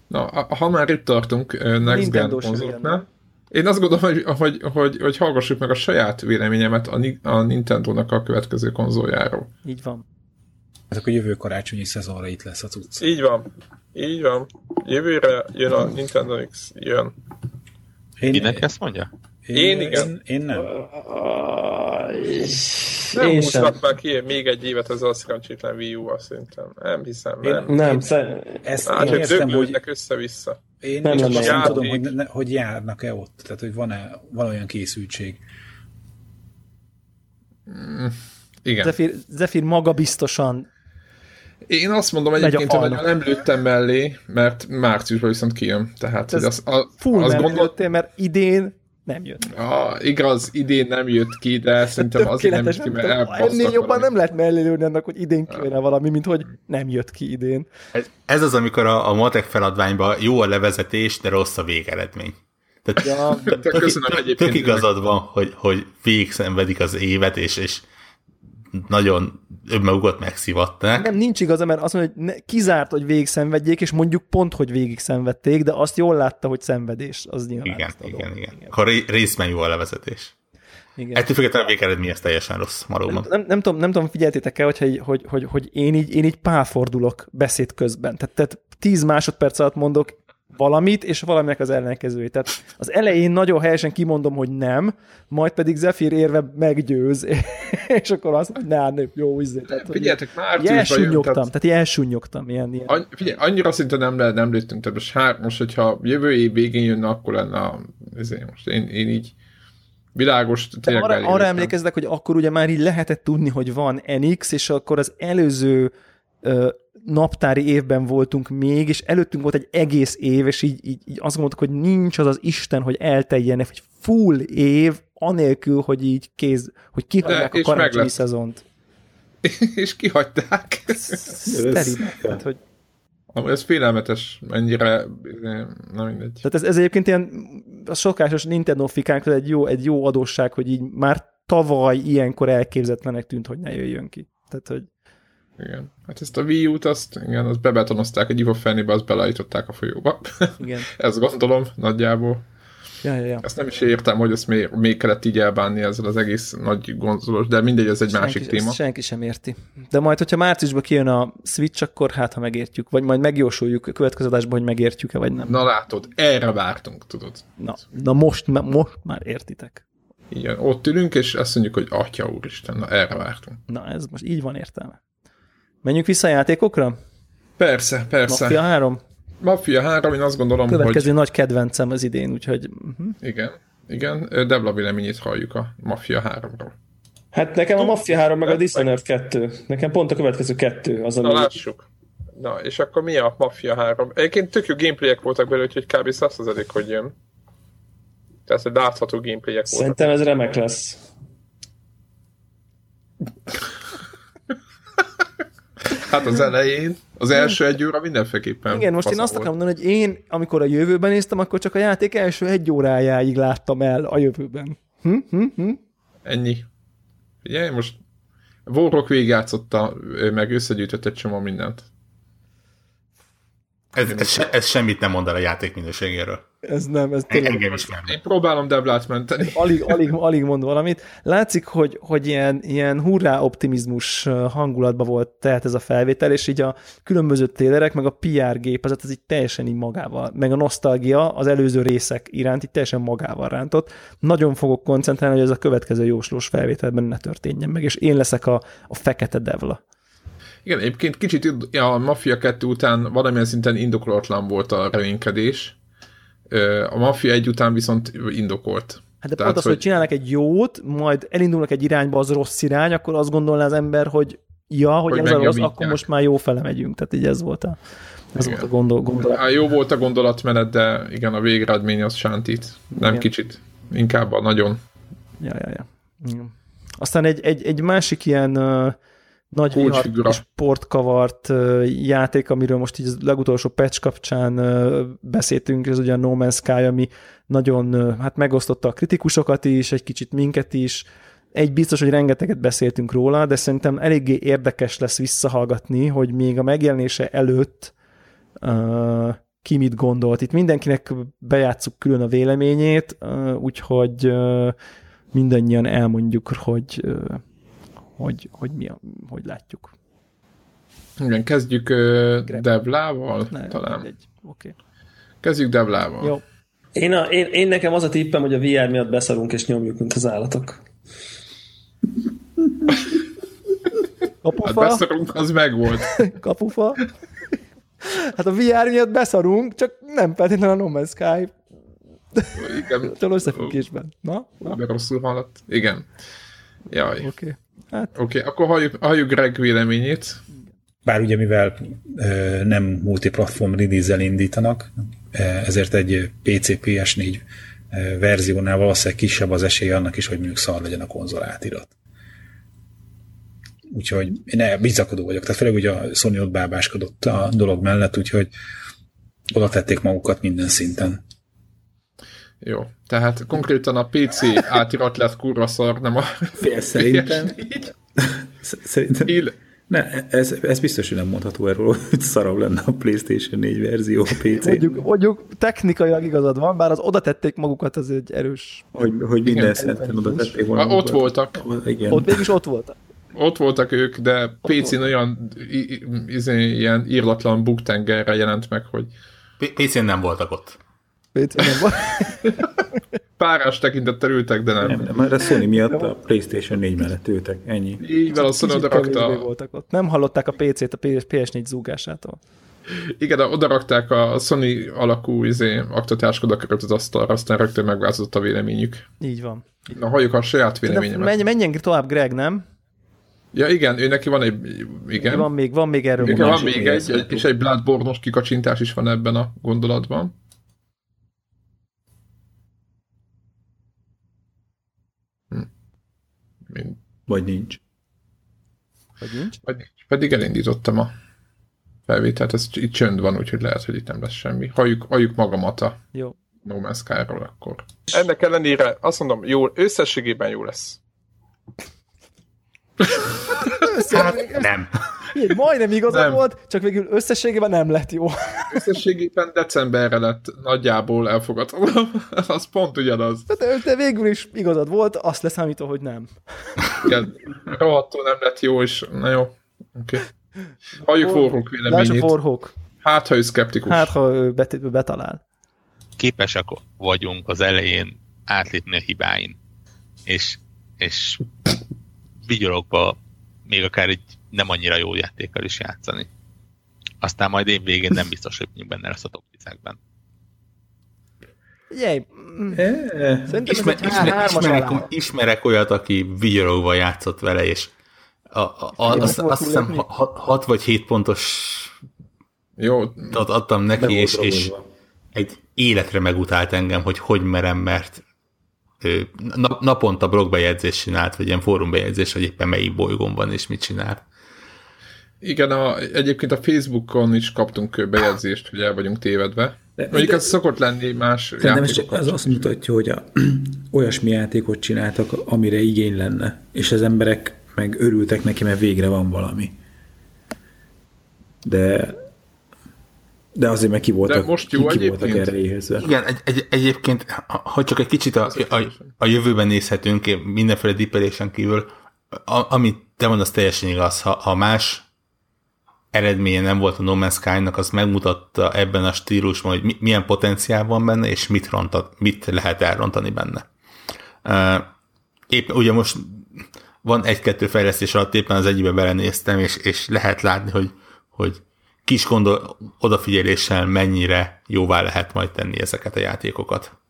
Na, ha már itt tartunk Next Gen konzoloknál, én azt gondolom, hogy, hogy, hogy, hogy hallgassuk meg a saját véleményemet a, a Nintendo-nak a következő konzoljáról. Így van. Hát akkor jövő karácsonyi szezonra itt lesz a cucc. Így van. Így van. Jövőre jön a Nintendo X, jön. Én, Mindenki ezt mondja? Én igen. Én, én nem. Nem Én sem. húzhat már ki még egy évet ezzel a szerencsétlen Wii U-val szerintem. Nem hiszem, Én- nem. Nem, szer- Ezt Hát, én hogy értem, hogy össze-vissza. én, Nem nem játék. tudom, hogy, ne, hogy járnak-e ott. Tehát, hogy van-e van olyan készültség. Igen. Zephyr, Zephyr maga biztosan Én azt mondom a egyébként, hogy nem lőttem mellé, mert márciusban viszont kijön. Tehát, hogy Ez az, a, full azt nem gondol... jöttél, mert idén nem jött. Ah, igaz, idén nem jött ki, de szerintem azért nem jött ki, mert Ennél jobban nem lehet mellélőni annak, hogy idén kijön valami, mint hogy nem jött ki idén. Ez, ez az, amikor a, a matek feladványban jó a levezetés, de rossz a végeredmény. Tehát Ja, tök, köszönöm tök, tök igazad van, hogy, hogy végig szenvedik az évet, és, és nagyon önmagukat megszivatták. nem, nincs igaza, mert azt mondja, hogy ne, kizárt, hogy végig szenvedjék, és mondjuk pont, hogy végig szenvedték, de azt jól látta, hogy szenvedés, az nyilván. Igen, adom. igen, igen. Akkor jó a levezetés. Igen. Ettől függetlenül a végeredmény ez teljesen rossz maróban. Nem, nem, tudom, nem tudom, figyeltétek-e, hogy, hogy, hogy, hogy én, így, én így pálfordulok beszéd közben. Tehát, tehát 10 másodperc alatt mondok valamit, és valaminek az ellenkezőjét. Tehát az elején nagyon helyesen kimondom, hogy nem, majd pedig Zephyr érve meggyőz, és akkor azt mondja, ne, nem, jó, izé. Tehát, Figyeljetek, így márciusban elsúnyogtam, tehát tehát elsúnyogtam. Ilyen, ilyen. Any, figyelj, annyira szinte nem, le, nem lőttünk több, és hát most, hogyha jövő év végén jönne, akkor lenne a, ezért most én, én így világos, tényleg arra, arra emlékeztek, hogy akkor ugye már így lehetett tudni, hogy van NX, és akkor az előző naptári évben voltunk még, és előttünk volt egy egész év, és így, így, így azt gondoltuk, hogy nincs az az Isten, hogy elteljen egy full év, anélkül, hogy így kéz, hogy kihagyják De, a karácsonyi szezont. és kihagyták. Teribe. Tehát, hogy, Amúgy ez félelmetes, mennyire, na mindegy. tehát ez, ez egyébként ilyen a szokásos Nintendo fikánkról egy jó, egy jó adósság, hogy így már tavaly ilyenkor elképzetlenek tűnt, hogy ne jöjjön ki. Tehát, hogy Igen. Hát ezt a Wii U-t, azt, igen, azt bebetonozták egy ivófenébe, azt beleállították a folyóba. igen. ezt gondolom nagyjából. Ja, ja, ja. Ezt nem is értem, hogy ezt még, még kellett így elbánni ezzel az egész nagy gonzolos, de mindegy, ez egy másik senki, téma. ezt senki sem érti. De majd, hogyha márciusban kijön a Switch, akkor hát, ha megértjük, vagy majd megjósoljuk a következő adásban, hogy megértjük-e, vagy nem. Na látod, erre vártunk, tudod. Na, na most, most már értitek. Igen, ott ülünk, és azt mondjuk, hogy atya úristen, na erre vártunk. Na, ez most így van értelme. Menjünk vissza a játékokra? Persze, persze. Mafia 3? Mafia 3, én azt gondolom, Következő hogy nagy kedvencem az idén, úgyhogy uh-huh. igen, igen, Debla véleményét halljuk a Mafia 3-ról. Hát nekem a Mafia 3 meg a Dishonored 2. Nekem pont a következő kettő az, Na ami... lássuk. Na, és akkor mi a Mafia 3? Egyébként tök jó gameplayek voltak belőle, úgyhogy kb. százszerzelék, hogy jön. Tehát, hogy látható gameplayek voltak. Szerintem ez remek lesz. Hát az elején, az első egy óra mindenféleképpen. Igen, most én azt akarom mondani, hogy én, amikor a jövőben néztem, akkor csak a játék első egy órájáig láttam el a jövőben. Hm? Hm? Hm? Ennyi. Ugye, most Warrock végigjátszotta, meg összegyűjtött egy csomó mindent. Ez, ez, se, ez semmit nem mond el a játék minőségéről. Ez nem, ez tényleg Engem is nem. Én próbálom Deblát menteni. alig, alig, alig mond valamit. Látszik, hogy, hogy ilyen, ilyen hurrá optimizmus hangulatban volt tehát ez a felvétel, és így a különböző télerek, meg a PR gépezet, ez így teljesen így magával, meg a nosztalgia az előző részek iránt így teljesen magával rántott. Nagyon fogok koncentrálni, hogy ez a következő jóslós felvételben ne történjen meg, és én leszek a, a fekete devla. Igen, egyébként kicsit a Mafia 2 után valamilyen szinten indokolatlan volt a reménykedés. A Mafia 1 után viszont indokolt. Hát de Tehát, pont az, hogy... hogy- csinálnak egy jót, majd elindulnak egy irányba, az rossz irány, akkor azt gondolná az ember, hogy ja, hogy, Hogy ez a rossz, akkor most már jó fele megyünk. Tehát így ez volt a, ez Igen. volt a gondol, gondolat. Hát jó volt a gondolatmenet, de igen, a végeredmény az sántít. Nem Igen. kicsit. Inkább a nagyon. Ja, ja, ja. Igen. Aztán egy, egy, egy másik ilyen uh, nagy vihar Kulcsfigura. és portkavart uh, játék, amiről most így az legutolsó patch kapcsán beszéltünk, ez ugye a No Man's Sky, ami nagyon hát megosztotta a kritikusokat is, egy kicsit minket is. Egy biztos, hogy rengeteget beszéltünk róla, de szerintem eléggé érdekes lesz visszahallgatni, hogy még a megjelenése előtt uh, ki mit gondolt. Itt mindenkinek bejátszuk külön a véleményét, uh, úgyhogy uh, mindannyian elmondjuk, hogy, uh, hogy, hogy mi a, hogy látjuk. Igen, kezdjük uh, Devlával Ne, talán. Oké. Kezdjük Devlával. Jó. Én, a, én, én nekem az a tippem, hogy a VR miatt beszarunk és nyomjuk, mint az állatok. Hát Kapufa, beszarunk, az megvolt. kapufa. Hát a VR miatt beszarunk, csak nem feltétlenül a No Man's Sky. Igen, Től összefüggésben. Na? Na? de rosszul hallott. Igen. Jaj. Oké, Oké. Hát okay, akkor halljuk, halljuk Greg véleményét. Bár ugye mivel ö, nem multiplatform release indítanak, ezért egy PC PS4 ö, verziónál valószínűleg kisebb az esély annak is, hogy mondjuk szar legyen a konzol átirat. Úgyhogy én ne, bizakodó vagyok, tehát főleg ugye a Sony ott bábáskodott a dolog mellett, úgyhogy oda tették magukat minden szinten. Jó. Tehát konkrétan a PC átirat lett kurva szar, nem a Fél szerintem. PS4. Sz- Szerintem Ill- Ne, ez, ez biztos, hogy nem mondható erről, hogy szarabb lenne a PlayStation 4 verzió a PC. Mondjuk, mondjuk technikailag igazad van, bár az oda tették magukat, az egy erős. Hogy, hogy minden szinten oda tették volna. Ott voltak. Igen. Ott mégis ott voltak. Ott voltak ők, de PC-n olyan i- i- izé, ilyen írlatlan buktengerre jelent meg, hogy PC-n nem voltak ott. Nem volt. párás tekintettel ültek, de nem. Nem, nem, mert a Sony miatt a PlayStation 4 mellett ültek, ennyi. Így van, a Sony odarakta, voltak ott. Nem hallották a PC-t a PS- PS4 zúgásától. igen, odarakták a Sony alakú izé, aktatások oda került az asztalra, aztán rögtön megváltozott a véleményük. Így van. Na, halljuk a saját véleményemet. menj, menjen tovább Greg, nem? Ja, igen, ő neki van egy, igen. Van még, van még erről Igen, van még egy, egy, és egy Bloodborne-os kikacsintás is van ebben a gondolatban. Hm. Vagy nincs. Vagy nincs? Pedig, pedig elindítottam a felvételt, ez itt csönd van, úgyhogy lehet, hogy itt nem lesz semmi. Halljuk, halljuk magamat a Jó. No Man's Sky-ról akkor. Ennek ellenére azt mondom, jó, összességében jó lesz. Hát nem. Így, majdnem igazad Nem. volt, csak végül összességében nem lett jó. Összességében decemberre lett nagyjából elfogadható. az pont ugyanaz. De, de végül is igazad volt, azt leszámítva, hogy nem. Igen, rohadtul nem lett jó, és na jó, oké. Okay. Halljuk Lássuk véleményét. Warhawk. Hát, ha ő szkeptikus. Hát, ha ő bet, betalál. képesek vagyunk az elején átlépni a hibáin, és, és vigyorokba még akár egy nem annyira jó játékkal is játszani. Aztán majd én végén nem biztos, hogy benne lesz a top 10-ekben. Figyelj, mm, szerintem Ismer, ez ismer, ismerek, alá. ismerek olyat, aki vigyorogva játszott vele, és a, a, a, azt, azt hiszem túllépni? 6 vagy 7 pontos Jó, ad- adtam neki, és, és egy életre megutált engem, hogy hogy merem, mert naponta blogbejegyzést csinált, vagy ilyen fórumbejegyzés, hogy éppen melyik bolygón van, és mit csinál. Igen, a, egyébként a Facebookon is kaptunk bejegyzést, hogy el vagyunk tévedve. De- Mondjuk de- ez szokott lenni más csak, játékokat. ez azt mutatja, hogy a, olyasmi játékot csináltak, amire igény lenne, és az emberek meg örültek neki, mert végre van valami. De de azért meg ki voltak, most jó ki, ki voltak erre éhezve. Igen, egy, egy, egyébként, ha ha csak egy kicsit a, a, a jövőben nézhetünk, mindenféle dippelésen kívül, a, amit te mondasz teljesen igaz, ha, ha más eredménye nem volt a No Man's Sky-nak, az megmutatta ebben a stílusban, hogy mi, milyen potenciál van benne, és mit, rontat, mit lehet elrontani benne. Épp ugye most van egy-kettő fejlesztés alatt, éppen az egyikbe belenéztem, és, és lehet látni, hogy, hogy kis gondol, odafigyeléssel mennyire jóvá lehet majd tenni ezeket a játékokat.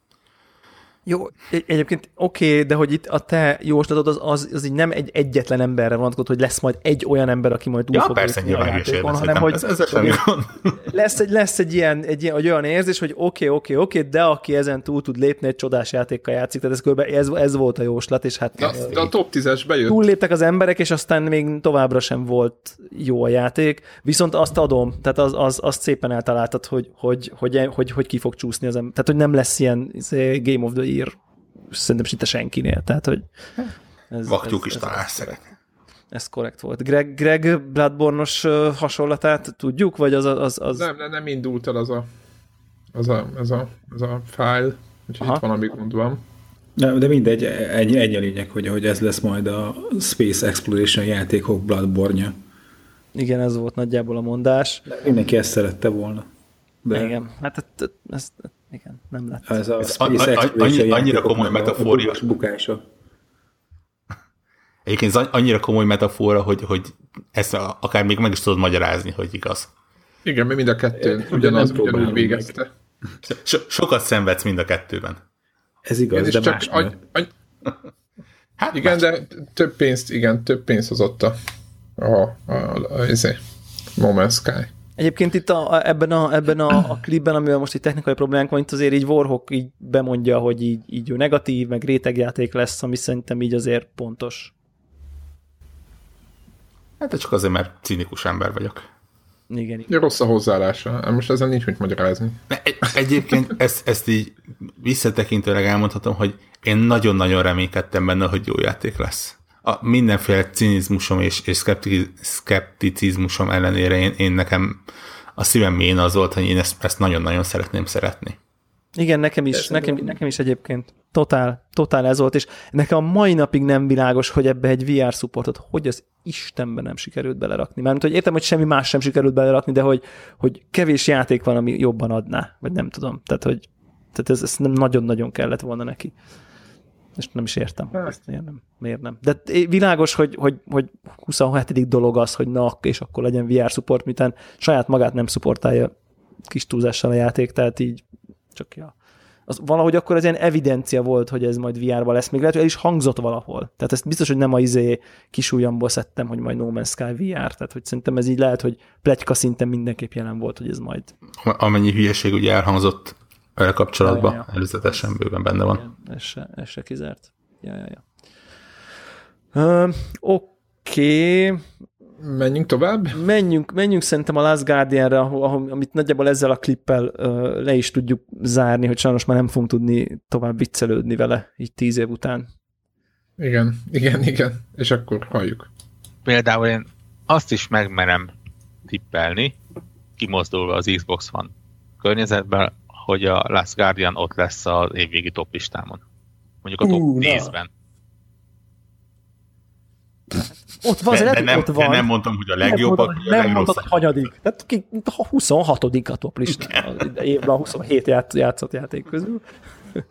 Jó, egy- egyébként oké, okay, de hogy itt a te jóslatod az, az, az így nem egy egyetlen emberre vonatkozott, hogy lesz majd egy olyan ember, aki majd túl Ja, fog persze, a játékon, lesz, hanem nem, hogy ez, semmi gond. lesz egy, lesz egy ilyen, egy ilyen, egy olyan érzés, hogy oké, oké, oké, de aki ezen túl tud lépni, egy csodás játékkal játszik, tehát ez, körbe, ez, ez volt a jóslat, és hát De, de a top 10-es bejött. túlléptek az emberek, és aztán még továbbra sem volt jó a játék, viszont azt adom, tehát az, az, azt szépen eltaláltad, hogy, hogy, hogy, hogy, hogy ki fog csúszni az ember. Tehát, hogy nem lesz ilyen izé, Game of the Year szerintem szinte senkinél, tehát, hogy ez, Vaktyúk is ez, találsz ez, szeret. ez korrekt volt. Greg, Greg Bloodborne-os ö, hasonlatát tudjuk, vagy az, az, az Nem, nem, nem indult el az a, az a, ez a, ez a file, úgyhogy Aha. itt valami gond van. De, de mindegy, egy, egy a lényeg, hogy, hogy ez lesz majd a Space Exploration játékok Bloodborne-ja. igen, ez volt nagyjából a mondás. Mindenki ezt szerette volna. De De. Igen, hát ez, ez, ez, igen, nem lett. ez a Ez Space a- a- annyi- annyira komoly a- metafória. A bukása. Egyébként ez annyira komoly metafora, hogy, hogy ezt a- akár még meg is tudod magyarázni, hogy igaz. Igen, mi mind a kettőn Ugyan ugyanaz, ugyanúgy végezte. So, sokat szenvedsz mind a kettőben. Ez igaz, Igen, de csak miatt. any, Hát igen, más- de több pénzt, igen, több pénzt hozott a, a, a, a, a, a No Man's Sky. Egyébként itt a, ebben, a, ebben a, a klipben, amivel most itt technikai problémánk van, itt azért így Warhawk így bemondja, hogy így, így ő negatív, meg rétegjáték lesz, ami szerintem így azért pontos. Hát csak azért, mert cinikus ember vagyok. Igen, igen. Rossz a hozzáállása. Most ezen nincs mit magyarázni. Egy, egyébként ezt, ezt így visszatekintőleg elmondhatom, hogy én nagyon-nagyon reménykedtem benne, hogy jó játék lesz. A mindenféle cinizmusom és, és szkepti, szkepticizmusom ellenére én, én nekem a szívem mélyén az volt, hogy én ezt, ezt nagyon-nagyon szeretném szeretni. Igen, nekem is, nekem, nekem is egyébként totál, totál ez volt, és nekem a mai napig nem világos, hogy ebbe egy VR supportot, hogy az Istenben nem sikerült belerakni. Mármint, hogy értem, hogy semmi más sem sikerült belerakni, de hogy, hogy kevés játék van, ami jobban adná, vagy nem tudom. Tehát, hogy tehát ez, ez nem nagyon-nagyon kellett volna neki. És nem is értem, ezt miért nem. Miért nem. De világos, hogy, hogy, hogy 27. dolog az, hogy na, és akkor legyen VR support, mitán saját magát nem supportálja kis túlzással a játék, tehát így csak ja. Az valahogy akkor ez ilyen evidencia volt, hogy ez majd VR-ba lesz. Még lehet, hogy el is hangzott valahol. Tehát ezt biztos, hogy nem a izé kisújamból szedtem, hogy majd No Man's Sky VR. Tehát, hogy szerintem ez így lehet, hogy pletyka szinten mindenképp jelen volt, hogy ez majd... Amennyi hülyeség ugye elhangzott kapcsolatban, ja, ja, ja. előzetesen bőven benne van. Igen, ez se, ez se kizárt. Ja, ja, ja. Uh, Oké, okay. Menjünk tovább? Menjünk, menjünk szerintem a Last Guardian-re, amit nagyjából ezzel a klippel uh, le is tudjuk zárni, hogy sajnos már nem fogunk tudni tovább viccelődni vele így tíz év után. Igen, igen, igen. És akkor halljuk. Például én azt is megmerem tippelni, kimozdulva az Xbox One környezetben, hogy a Last Guardian ott lesz az évvégi top listámon. Mondjuk a top uh, 10-ben. Ott van, de, de nem, ott van. nem mondtam, hogy a legjobbak, nem, nem mondtad, hogy hanyadik. Tehát ki, 26 a top listán. Évben a 27 ját, játszott játék közül.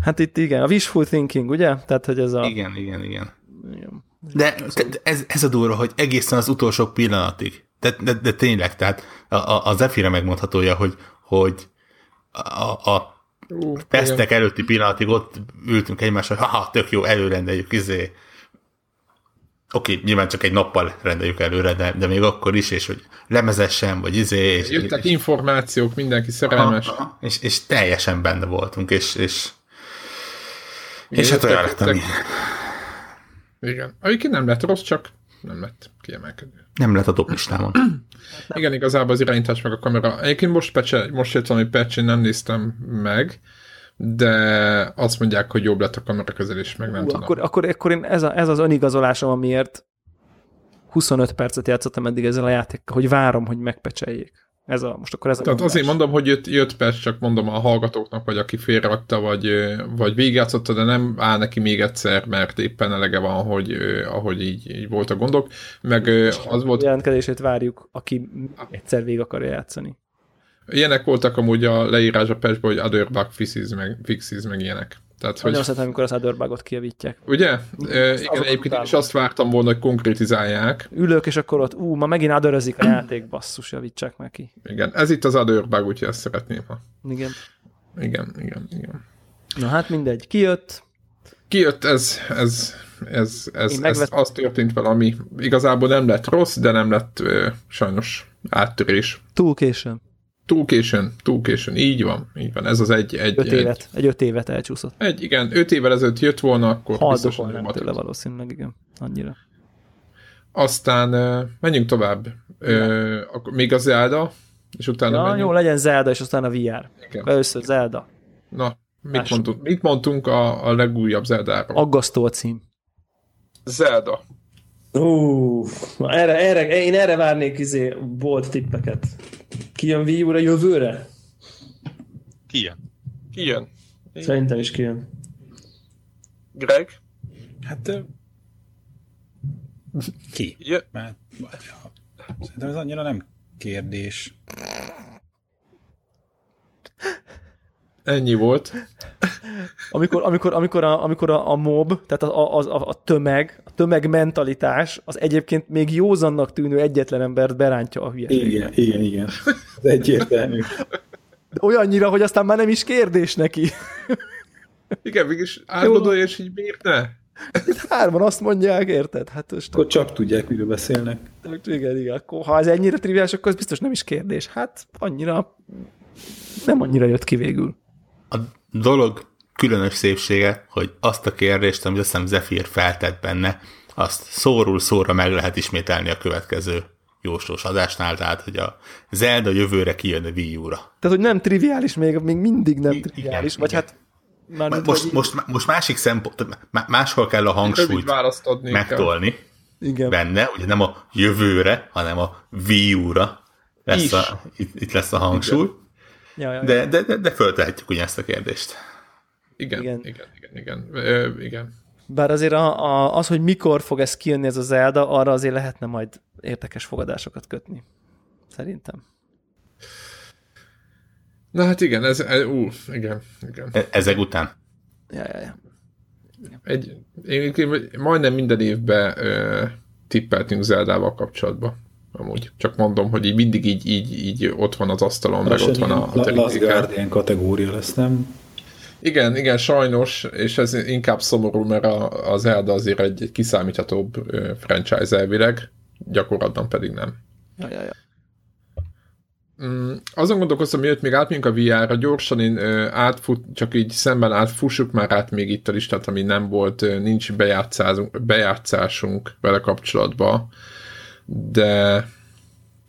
Hát itt igen, a wishful thinking, ugye? Tehát, hogy ez a... Igen, igen, igen. igen. De ez, ez a durva, hogy egészen az utolsó pillanatig. De, de, de tényleg, tehát a, a, a Zephyre megmondhatója, hogy, hogy a, a Uh, Pestek előtti pillanatig ott ültünk egymással, hogy haha, tök jó, előrendeljük, izé, oké, okay, nyilván csak egy nappal rendeljük előre, de, de még akkor is, és hogy lemezesen, vagy izé. És, Jöttek és, információk, mindenki szerelmes. Aha, aha, és, és teljesen benne voltunk, és, és, és hát olyan lett, ami... Igen. Egyébként nem lett rossz, csak nem lett kiemelkedő. Nem lett a top listámon. Igen, igazából az irányítás meg a kamera. Egyébként most, pecse, most jött valami patch, nem néztem meg, de azt mondják, hogy jobb lett a kamera közelés, meg nem Hú, tudom. Akkor, akkor, akkor én ez, a, ez az önigazolásom, amiért 25 percet játszottam eddig ezzel a játékkal, hogy várom, hogy megpecseljék. Ez a, most akkor ez a Tehát mondás. azért mondom, hogy jött, jött perc, csak mondom a hallgatóknak, vagy aki félrerakta, vagy, vagy végigjátszotta, de nem áll neki még egyszer, mert éppen elege van, hogy ahogy így, így volt a gondok. Meg az volt... Jelentkezését várjuk, aki egyszer végig akarja játszani. Ilyenek voltak amúgy a leírás a patchban, hogy other bug fixes, meg, fixes, meg ilyenek. Tehát, Nagyon hogy... szeretem, amikor az other bugot kijavítják. Ugye? E, igen, egyébként is azt vártam volna, hogy konkrétizálják. Ülök, és akkor ott, ú, ma megint adörözik a játék, basszus, javítsák meg ki. Igen, ez itt az other bug, úgyhogy ezt szeretném. Ha. Igen. Igen, igen, igen. Na hát mindegy, kijött. Kijött, ez, ez, ez, ez, ez az történt vele, ami igazából nem lett rossz, de nem lett ö, sajnos áttörés. Túl későn. Túl későn, túl későn, így van, így van. Ez az egy... egy öt évet, egy, egy öt évet elcsúszott. Egy, igen, öt évvel ezelőtt jött volna, akkor Haldokolnám biztos, tőle valószínűleg, igen, annyira. Aztán menjünk tovább. Uh, akkor még a Zelda, és utána ja, menjünk. jó, legyen Zelda, és aztán a VR. Igen. Először Zelda. Na, mit mondtunk, mit mondtunk a, a legújabb Zelda-ról? Aggasztó a cím. Zelda. Uh, erre, erre, én erre várnék izé bolt tippeket. Kijön Wii U-ra jövőre? Kijön. Kijön. Szerintem is kijön. Greg? Hát ki? Jö. Mert, szerintem ez annyira nem kérdés. Ennyi volt. Amikor, amikor, amikor, a, amikor a, a mob, tehát a, a, a, a tömeg, a tömegmentalitás, az egyébként még józannak tűnő egyetlen embert berántja a hülyeségbe. Igen, igen, igen. Ez egyértelmű. De olyannyira, hogy aztán már nem is kérdés neki. Igen, mégis átgondolja, és így miért ne? Itt hárman azt mondják, érted? Hát most akkor csak tudják, miről beszélnek. Igen, igen. Akkor, ha ez ennyire triviális, akkor ez biztos nem is kérdés. Hát annyira nem annyira jött ki végül. A dolog különös szépsége, hogy azt a kérdést, amit azt hiszem Zephyr feltett benne, azt szóról szóra meg lehet ismételni a következő jóslós adásnál, tehát hogy a Zelda jövőre kijön a Wii U-ra. Tehát, hogy nem triviális, még, még mindig nem I- triviális, igen, vagy igen. hát Mármint, Most, hogy- most, most másik szempont, má- máshol kell a hangsúlyt kell. megtolni Igen. benne, ugye nem a jövőre, hanem a Wii U-ra lesz a, itt, itt lesz a hangsúly, Ja, ja, ja. de, de, de, de föltehetjük ugye ezt a kérdést. Igen, Igen. igen, igen, igen. igen. Ö, igen. Bár azért a, a, az, hogy mikor fog ez kijönni ez a Zelda, arra azért lehetne majd érdekes fogadásokat kötni. Szerintem. Na hát igen, ez, ez ú, igen, igen. E- Ezek után. Ja, ja, ja. Egy, én, én majdnem minden évben ö, tippeltünk Zeldával kapcsolatban. Amúgy. Csak mondom, hogy így mindig így, így, így ott van az asztalon, meg ott van a, a La- Last. Guardian kategória lesz, nem? Igen, igen, sajnos, és ez inkább szomorú, mert a, a Zelda azért egy, egy kiszámíthatóbb franchise elvileg, gyakorlatban pedig nem. ja, ja, ja. Mm, azon gondolkoztam, mielőtt még átmegyünk a VR-ra, gyorsan én ö, átfut, csak így szemben átfussuk már át még itt a listát, ami nem volt, nincs bejátszásunk, bejátszásunk vele kapcsolatban, de,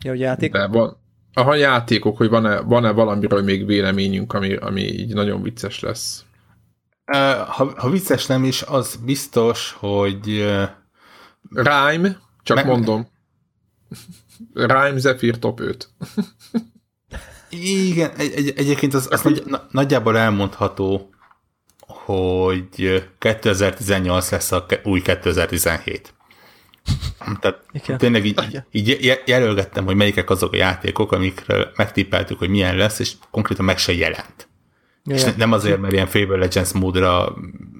Ja, hogy játék. de van, aha, játékok, hogy van-e, van-e valamiről még véleményünk, ami, ami így nagyon vicces lesz. Ha, ha vicces nem is, az biztos, hogy Rhyme, csak Meg- mondom. Rhyme Zephyr top 5. igen, egy, egy, egyébként az, az nagy, na, nagyjából elmondható, hogy 2018 lesz a új 2017. Tehát Igen. tényleg így, így, így je- jelölgettem, hogy melyikek azok a játékok, amikről megtippeltük, hogy milyen lesz, és konkrétan meg se jelent. Ja, És nem azért, mert ilyen Fable Legends módra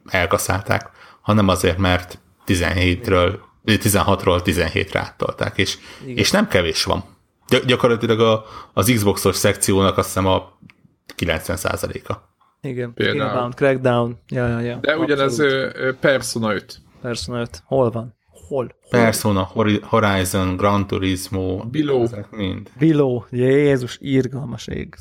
elkaszálták, hanem azért, mert 17-ről, 16-ról 17-re áttolták, és, és nem kevés van. Gy- gyakorlatilag a, az Xboxos szekciónak azt hiszem a 90%-a. Igen. Például. Scalebound, Crackdown. Ja, ja, ja. De ugyanez Abszolút. ö, Persona 5. Persona 5. Hol van? Hol? Hol? Persona, Hori- Horizon, Gran Turismo, Below. ezek mind. Below. Jézus, irgalmas ég.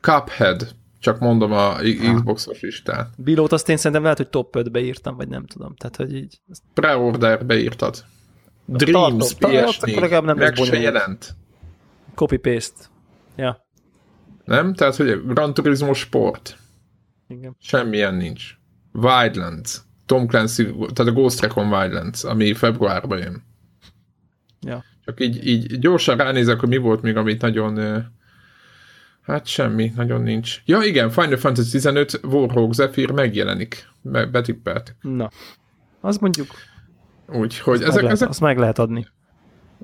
Cuphead. Csak mondom a Xboxos listát. Below-t azt én szerintem lehet, hogy top 5-be írtam, vagy nem tudom. Tehát, hogy így. Preorder beírtad. Dreams tartom. Tartom, akkor legalább nem PS4. Meg se jelent. Copy-paste. Ja, Nem? Tehát, hogy Gran Turismo Sport. igen. Semmilyen nincs. Wildlands. Tom Clancy, tehát a Ghost Recon Wildlands, ami februárban jön. Ja. Csak így, így gyorsan ránézek, hogy mi volt még, amit nagyon... Hát semmi, nagyon nincs. Ja igen, Final Fantasy 15 Warhawk Zephyr megjelenik. Be- Betippeltek. Na. Az mondjuk, Úgyhogy meg ezek, lehet, ezek azt meg lehet adni.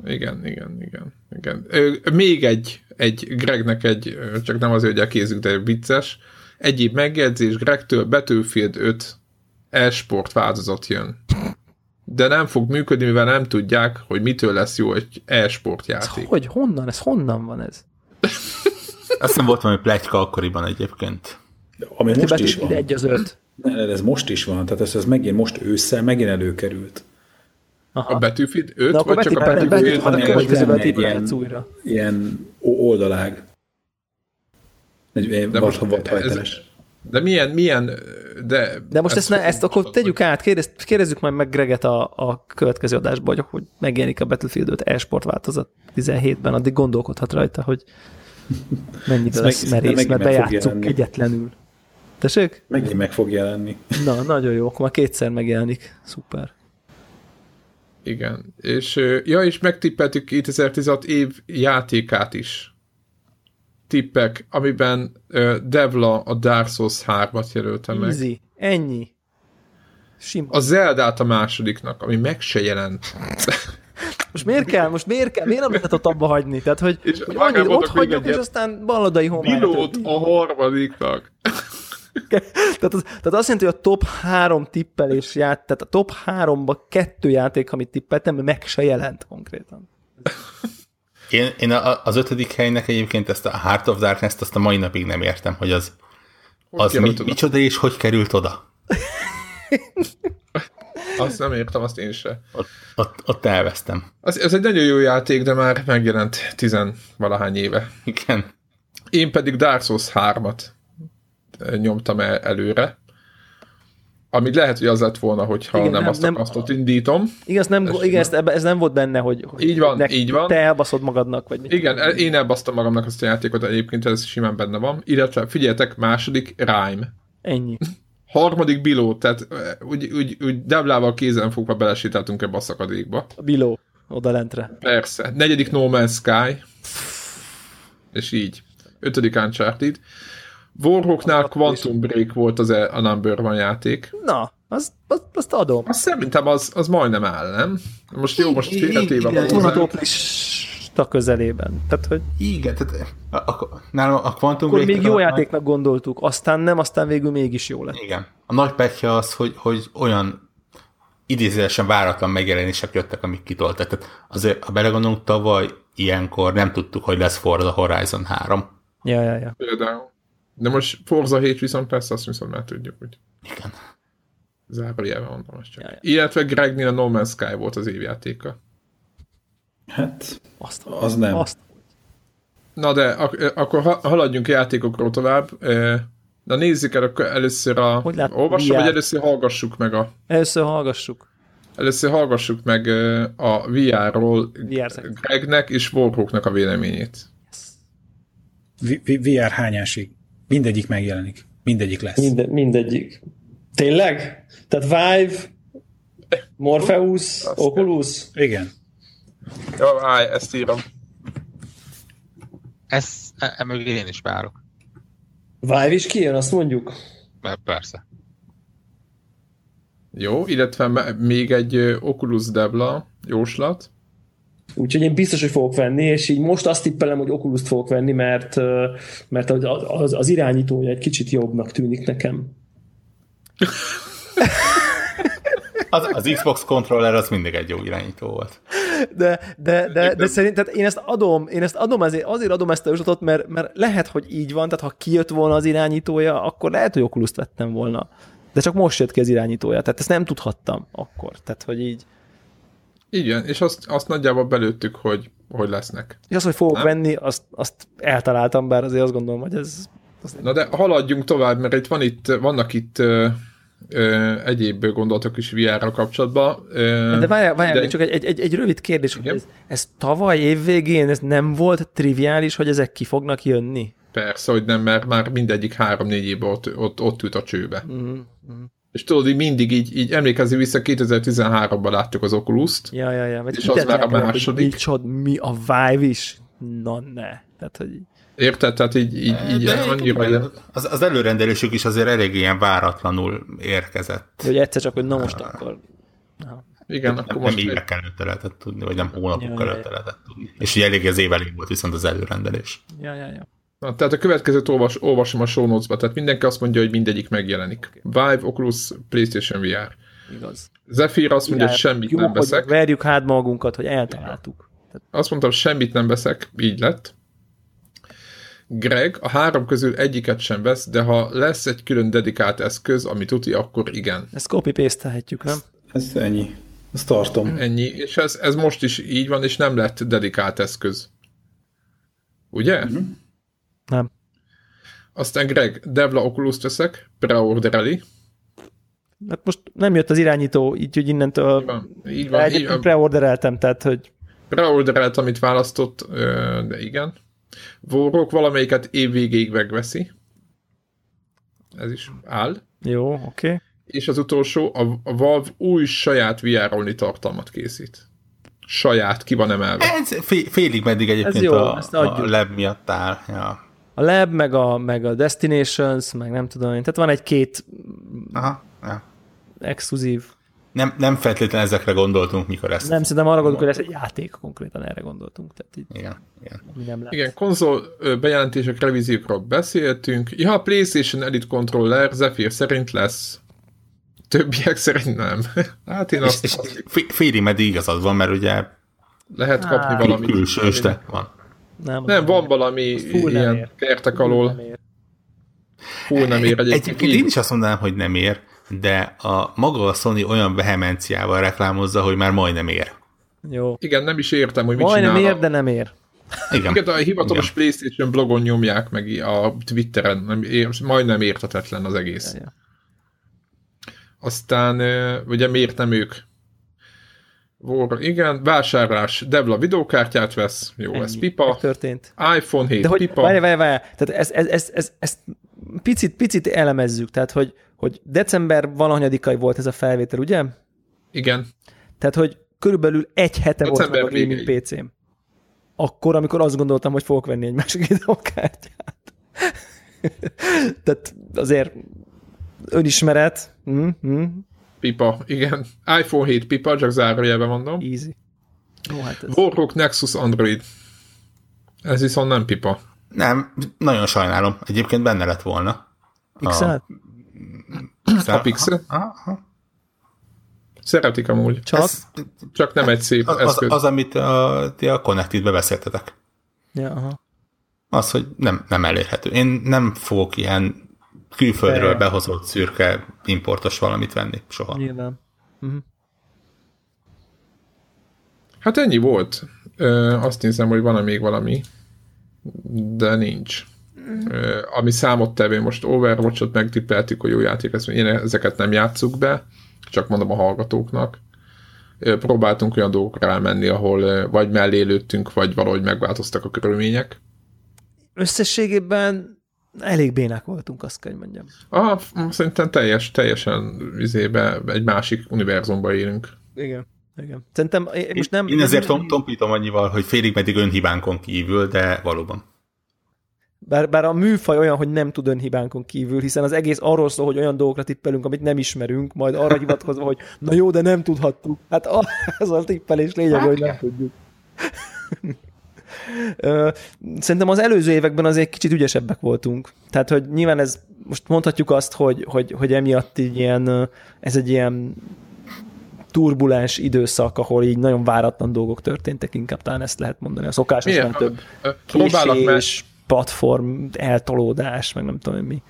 Igen, igen, igen. igen. Ö, még egy, egy Gregnek egy, csak nem azért, hogy elkézzük, de vicces. Egyéb megjegyzés Gregtől Battlefield 5 e-sport változat jön. De nem fog működni, mivel nem tudják, hogy mitől lesz jó egy e-sport Ez játék. hogy? Honnan? Ez honnan van ez? Azt hiszem volt valami pletyka akkoriban egyébként. Ami most is Battlefield van. egy az öt. Ne, ne, ez most is van, tehát ez, ez megint most ősszel megint előkerült. A Battlefield 5, De vagy csak a Battlefield betippeltem, a egy tippelhetsz ilyen- újra. Ilyen o- oldalág. Egy, De most ez-. De milyen, milyen, de... De most ezt, ne, ezt akkor tegyük át, kérdez, kérdezzük majd meg Greget a, a következő adásban, hogy, hogy megjelenik a Battlefield 5 e-sport változat 17-ben, addig gondolkodhat rajta, hogy mennyire lesz meg- merész, mert bejátszunk egyetlenül. Tessék? Megint meg fog jelenni. Na, nagyon jó, akkor már kétszer megjelenik. Szuper. Igen. És, ja, és megtippeltük 2016 év játékát is. Tippek, amiben uh, Devla a Dark Souls 3-at jelölte meg. Easy. Ennyi. Sim. A Zeldát a másodiknak, ami meg se jelent. Most miért kell? Most miért kell? Miért nem lehet ott abba hagyni? Tehát, hogy, És hogy annyit ott hagyjuk, és aztán balladai homályra Pilót tölti. a harmadiknak. Tehát, az, tehát azt jelenti, hogy a top három tippelés ját, tehát a top háromba kettő játék, amit tippeltem, meg se jelent konkrétan. Én, én a, az ötödik helynek egyébként ezt a Heart of Darkness-t azt a mai napig nem értem, hogy az, az mi, oda? micsoda és hogy került oda. Azt nem értem, azt én se. Ott, ott, ott elvesztem. Az, ez egy nagyon jó játék, de már megjelent tizenvalahány éve. Igen. Én pedig Dark Souls 3-at nyomtam el előre. Ami lehet, hogy az lett volna, hogyha Igen, nem, nem- azt nem- a kasztot indítom. Igaz, nem, Ez igen, ez, ebbe- ez nem volt benne, hogy, hogy Így van, nek- így van. te elbaszod magadnak, vagy mit. Igen, én elbasztam magamnak azt a játékot, egyébként ez simán benne van. Illetve figyeljetek, második Rhyme. Ennyi. Harmadik Biló, tehát úgy, úgy, úgy Devlával kézen fogva belesétáltunk ebbe a szakadékba. A Biló, oda lentre. Persze. Negyedik No Man's Sky. És így. Ötödik Uncharted. Warhawknál Quantum Break volt az e- a number one játék. Na, azt, azt, azt adom. Azt szerintem az, az majdnem áll, nem? Most jó, most félretéve van. Tuna hozzá. toplista közelében. Tehát, hogy Igen, tehát a, a, nálam a Quantum akkor még jó a- játéknak gondoltuk, aztán nem, aztán végül mégis jó lett. Igen. A nagy pekje az, hogy, hogy olyan idézőesen váratlan megjelenések jöttek, amik kitoltak. Tehát azért, ha belegondolunk, tavaly ilyenkor nem tudtuk, hogy lesz Forza Horizon 3. Ja, ja, ja. Például. De most Forza 7 viszont persze azt viszont már tudjuk, hogy Igen. zárójelben mondom azt csak. Ja, ja. Illetve Gregnél a No Man's Sky volt az évjátéka. Hát, Azt, az nem. Azt. Na de ak- akkor ha- haladjunk a játékokról tovább. Na nézzük el akkor először a... Hogy lát- Olvassam, vagy először hallgassuk meg a... Először hallgassuk. Először hallgassuk meg a VR-ról VR. Gregnek és Warhawknak a véleményét. V- VR hányásig. Mindegyik megjelenik. Mindegyik lesz. Minde, mindegyik. Tényleg? Tehát Vive, Morpheus, Oculus? Igen. Jó, állj, ezt írom. Ez, e, e én is várok. Vive is kijön, azt mondjuk? Mert persze. Jó, illetve még egy Oculus Debla jóslat. Úgyhogy én biztos, hogy fogok venni, és így most azt tippelem, hogy Oculus-t fogok venni, mert, mert az, az, az irányítója egy kicsit jobbnak tűnik nekem. Az, az Xbox controller az mindig egy jó irányító volt. De, de, de, de szerintem én ezt adom, én ezt adom azért, azért adom ezt a jóslatot, mert, mert lehet, hogy így van, tehát ha kijött volna az irányítója, akkor lehet, hogy oculus vettem volna. De csak most jött ki az irányítója, tehát ezt nem tudhattam akkor. Tehát, hogy így. Igen, és azt, azt nagyjából belőttük, hogy, hogy lesznek. És az, hogy fogok Nem? venni, azt, azt eltaláltam, bár azért azt gondolom, hogy ez... Az Na de haladjunk tovább, mert itt, van itt vannak itt ö, ö, egyéb gondolatok is VR-ral kapcsolatban. Ö, de várjál, várjál de- csak egy, egy, egy, egy rövid kérdés, hogy ez, ez tavaly évvégén ez nem volt triviális, hogy ezek ki fognak jönni? Persze, hogy nem, mert már mindegyik három-négy évben ott, ott, ott ült a csőbe. Mm, És tudod, így mindig így, így emlékezni vissza, 2013-ban láttuk az Oculus-t, Ja, ja, ja. Vagy És az már a második. Micsod, mi a Vive is? Na ne. Tehát, hogy érted? Tehát így, így, így De annyira... igen, az, az előrendelésük is azért elég ilyen váratlanul érkezett. hogy egyszer csak, hogy na most akkor... Na. Igen, Nem, akkor nem most... évek előtte lehetett tudni, vagy nem hónapok Ja, ja, előtte lehetett tudni. És ugye elég az év elég volt viszont az előrendelés. Ja, ja, ja. Na, tehát a következőt olvas, olvasom a show notes-ba, tehát mindenki azt mondja, hogy mindegyik megjelenik. Vive, Oculus, PlayStation VR. Igaz. Zephyr azt mondja, hogy semmit Jó, nem hogy veszek. verjük hát magunkat, hogy eltaláltuk. Azt mondtam, semmit nem veszek, így lett. Greg a három közül egyiket sem vesz, de ha lesz egy külön dedikált eszköz, ami tuti, akkor igen. Ezt copy paste nem? Ez ennyi. Azt tartom. Ennyi. És ez, ez most is így van, és nem lett dedikált eszköz. Ugye? Mm-hmm. Nem. Aztán Greg, Devla Oculus veszek, preordereli. Hát most nem jött az irányító, így, hogy innentől Így van, így van. Így van. preordereltem, tehát, hogy Preorderelt, amit választott, de igen. Vorok valamelyiket évvégéig megveszi. Ez is áll. jó, oké. Okay. És az utolsó, a, a Valve új saját vr tartalmat készít. Saját, ki van emelve. Ez fé- félig meddig egyébként jó, a, a lab miatt áll. Ja. A Lab, meg a, meg a Destinations, meg nem tudom én. Tehát van egy-két Aha, ja. exkluzív. Nem, nem feltétlenül ezekre gondoltunk, mikor ezt. Nem, szerintem arra gondolunk, hogy lesz egy játék, konkrétan erre gondoltunk. Tehát így, Igen, igen. ami nem lesz. Igen, konzol bejelentések, revíziókról beszéltünk. Ja, a PlayStation Elite Controller Zephyr szerint lesz. Többiek szerint nem. Hát én És, azt, és azt fé- félig meddig igazad van, mert ugye lehet kapni Á, valamit. külső östek van. Nem, Nem, van valami full nem ilyen ér. kertek Full alól. nem ér. Full nem ér egyébként. Egyébként én is azt mondanám, hogy nem ér, de a maga a Sony olyan vehemenciával reklámozza, hogy már majdnem ér. Jó. Igen, nem is értem, hogy mit Majdnem csinál. ér, de nem ér. Igen. Igen, a hivatalos Igen. PlayStation blogon nyomják meg a Twitteren, nem, ér, majdnem értetetlen az egész. Ja. Aztán, ugye miért nem ők? War, igen, vásárlás, Devla videókártyát vesz, jó, ez Ennyi. pipa. Történt. iPhone 7 De hogy, pipa. várj, várj, várj, tehát ez, ez, ez, ez, ezt picit, picit elemezzük, tehát hogy, hogy december valahanyadikai volt ez a felvétel, ugye? Igen. Tehát, hogy körülbelül egy hete volt December meg a gaming végéig. PC-m. Akkor, amikor azt gondoltam, hogy fogok venni egy másik videókártyát. Tehát azért önismeret. Mm, mm, Pipa, igen. iPhone 7 pipa, csak zárójelben mondom. easy. Jó, hát ez... Warhawk Nexus Android. Ez viszont nem pipa. Nem, nagyon sajnálom. Egyébként benne lett volna. XL? A Pixel? Aha, aha. Szeretik amúgy. Csak? Ez, Csak nem egy szép az, eszköz. az, amit a, ti a Connected-be beszéltetek. Ja, aha. Az, hogy nem, nem elérhető. Én nem fogok ilyen külföldről De- behozott szürke importos valamit venni. Soha. Nyilván. Mhm. Hát ennyi volt. Ö, azt nézem, hogy van-e még valami, de nincs. Ö, ami számottevő, most Overwatch-ot megtippeltük, hogy jó játék lesz, én ezeket nem játsszuk be, csak mondom a hallgatóknak. Ö, próbáltunk olyan dolgokra rámenni, ahol ö, vagy mellé lőttünk, vagy valahogy megváltoztak a körülmények. Összességében elég bénák voltunk, azt kell, hogy mondjam. Aha, szerintem teljes, teljesen izébe, egy másik univerzumban élünk. Igen. Igen. Szerintem én most nem... Én ezért tom, tompítom annyival, hogy félig meddig önhibánkon kívül, de valóban. Bár, bár a műfaj olyan, hogy nem tud önhibánkon kívül, hiszen az egész arról szól, hogy olyan dolgokra tippelünk, amit nem ismerünk, majd arra hivatkozva, hogy na jó, de nem tudhattuk. Hát az a tippelés lényeg, hogy nem tudjuk. Szerintem az előző években azért kicsit ügyesebbek voltunk. Tehát, hogy nyilván ez, most mondhatjuk azt, hogy, hogy, hogy emiatt így ilyen, ez egy ilyen turbulens időszak, ahol így nagyon váratlan dolgok történtek, inkább talán ezt lehet mondani. A szokásos Milyen? nem több késés, platform eltolódás, meg nem tudom mi.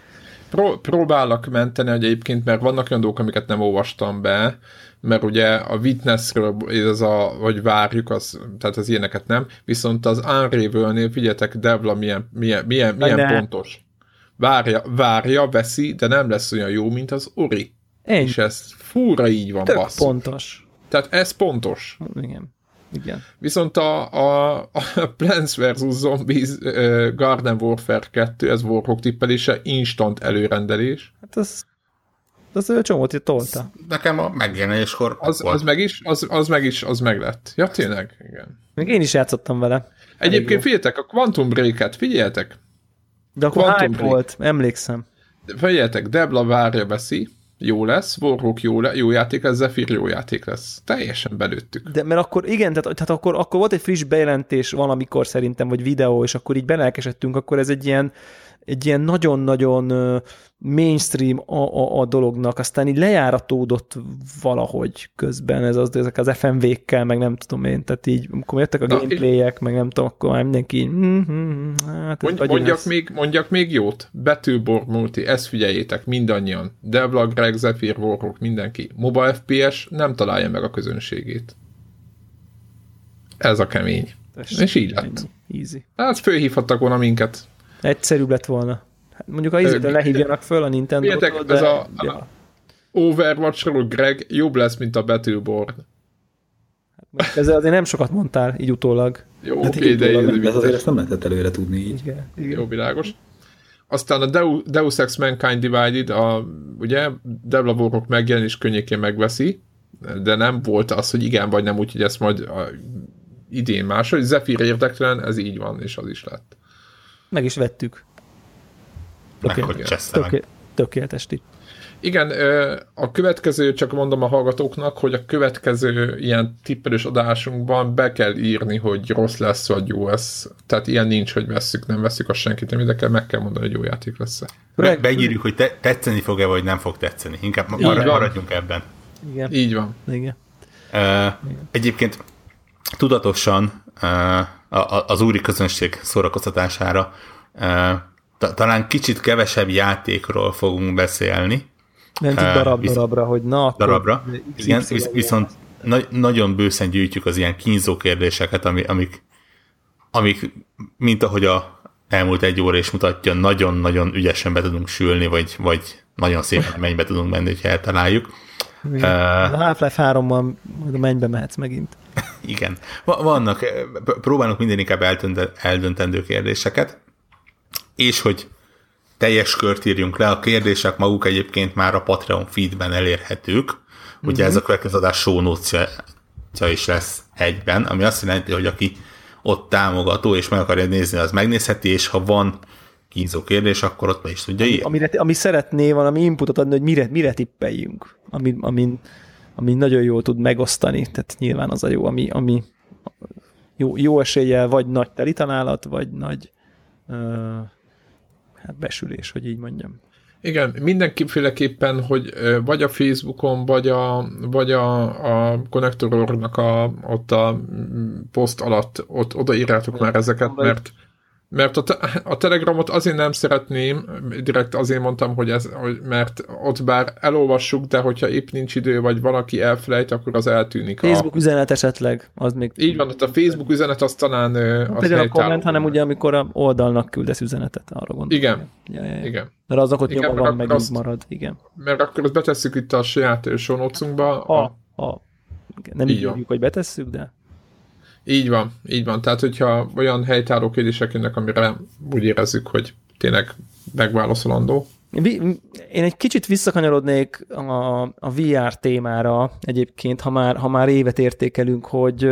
pró- próbálok menteni egyébként, mert vannak olyan dolgok, amiket nem olvastam be, mert ugye a Witnessről, ez a, hogy várjuk, az, tehát az ilyeneket nem, viszont az Unravel-nél figyeljetek, Devla milyen, milyen, milyen, milyen pontos. Várja, várja, veszi, de nem lesz olyan jó, mint az Ori. Ennyi. És ez fúra így van, Tök basszus. pontos. Tehát ez pontos. Igen. Igen. Viszont a, a, a Plants vs. Zombies uh, Garden Warfare 2, ez Warhawk tippelése, instant előrendelés. Hát az, az ő csomót itt tolta. Nekem a megjelenéskor Az, volt. az meg is, az, az meg is, az meg lett. Ja, tényleg? Igen. Még én is játszottam vele. Egyébként figyeljetek, a Quantum Break-et figyeljetek, De akkor Quantum hype Break. volt, emlékszem. figyeljetek, Debla várja veszi, jó lesz, Warhawk jó, le, jó játék lesz, Zephyr jó játék lesz. Teljesen belőttük. De mert akkor igen, tehát, tehát akkor, akkor volt egy friss bejelentés valamikor szerintem, vagy videó, és akkor így belelkesedtünk, akkor ez egy ilyen, egy ilyen nagyon-nagyon mainstream a, a, a dolognak, aztán így lejáratódott valahogy közben, ez az, ezek az FMV-kkel, meg nem tudom én, tehát így, amikor jöttek a Na, gameplayek, meg nem tudom, akkor már mindenki így, mm, mm, hát, Mondj, mondjak, ez. még, mondjak még jót. Betűbor multi, ezt figyeljétek mindannyian. Devla, Greg, Zephyr, Warhawk, mindenki. Mobile FPS nem találja meg a közönségét. Ez a kemény. Tessék, És így lett. Easy. Hát fölhívhattak volna minket. Egyszerűbb lett volna. Hát mondjuk a izétől lehívjanak föl a Nintendo-tól, de... ez a- ja. Overwatch-ról Greg jobb lesz, mint a Battleborn. Ezzel azért nem sokat mondtál, így utólag. Jó, Hát oké, így de utólag de azért ezt nem lehetett előre tudni így. Igen, igen. Jó, világos. Aztán a Deu- Deus Ex Mankind Divided, a, ugye, Warhawk megjelen és könnyékén megveszi, de nem volt az, hogy igen vagy nem, úgyhogy ezt majd a, idén máshogy. Zephyr érdektelen, ez így van, és az is lett. Meg is vettük. Meg Töké- Tökéletes tipp. Igen, a következő, csak mondom a hallgatóknak, hogy a következő ilyen tippelős adásunkban be kell írni, hogy rossz lesz, vagy jó lesz. Tehát ilyen nincs, hogy vesszük, nem vesszük, azt senkit nem érdekel, meg kell mondani, hogy jó játék lesz Be, beírjuk, hogy te, tetszeni fog-e, vagy nem fog tetszeni. Inkább mar- maradjunk ebben. Igen, Így van. igen. Uh, egyébként tudatosan uh, a, a, az úri közönség szórakoztatására ta, talán kicsit kevesebb játékról fogunk beszélni, itt Ö, darab darabra, hogy na, akkor darabra. Igen, visz, viszont na, nagyon bőszen gyűjtjük az ilyen kínzó kérdéseket, ami, amik, amik, mint ahogy a elmúlt egy óra is mutatja, nagyon-nagyon ügyesen be tudunk sülni, vagy, vagy nagyon szépen mennybe tudunk menni, hogyha eltaláljuk. Igen. A Half-Life 3-mal majd a mennybe mehetsz megint. Igen. Va- Vannak, pr- próbálunk minden inkább eldönte- eldöntendő kérdéseket, és hogy teljes kört írjunk le, a kérdések maguk egyébként már a Patreon feedben elérhetők, ugye mm-hmm. ez a következő adás notes is lesz egyben, ami azt jelenti, hogy aki ott támogató, és meg akarja nézni, az megnézheti, és ha van kínzó kérdés, akkor ott be is tudja írni. Amire, ami szeretné valami inputot adni, hogy mire, mire tippeljünk, ami, ami, ami nagyon jól tud megosztani, tehát nyilván az a jó, ami, ami jó, jó eséllyel vagy nagy telitalálat, vagy nagy uh, hát besülés, hogy így mondjam. Igen, mindenkiféleképpen, hogy vagy a Facebookon, vagy a, vagy a, a konnektornak a, ott a poszt alatt ott odaírjátok már ezeket, mert mert a, te, a Telegramot azért nem szeretném, direkt azért mondtam, hogy ez, hogy, mert ott bár elolvassuk, de hogyha épp nincs idő, vagy valaki elfelejt, akkor az eltűnik. Facebook a... üzenet esetleg, az még... Így van, a Facebook üzenet az talán az a komment, hanem ugye amikor a oldalnak küldesz üzenetet, arra gondolom. Igen. Ja, ja, ja. igen. Mert azok ott nyoma van, meg azt, marad, igen. Mert akkor azt betesszük itt a saját sonócunkba. A, a, a, igen, nem így így hogy betesszük, de... Így van, így van. Tehát, hogyha olyan helytálló kérdések jönnek, amire úgy érezzük, hogy tényleg megválaszolandó. Én egy kicsit visszakanyarodnék a, a VR témára egyébként, ha már, ha már évet értékelünk, hogy,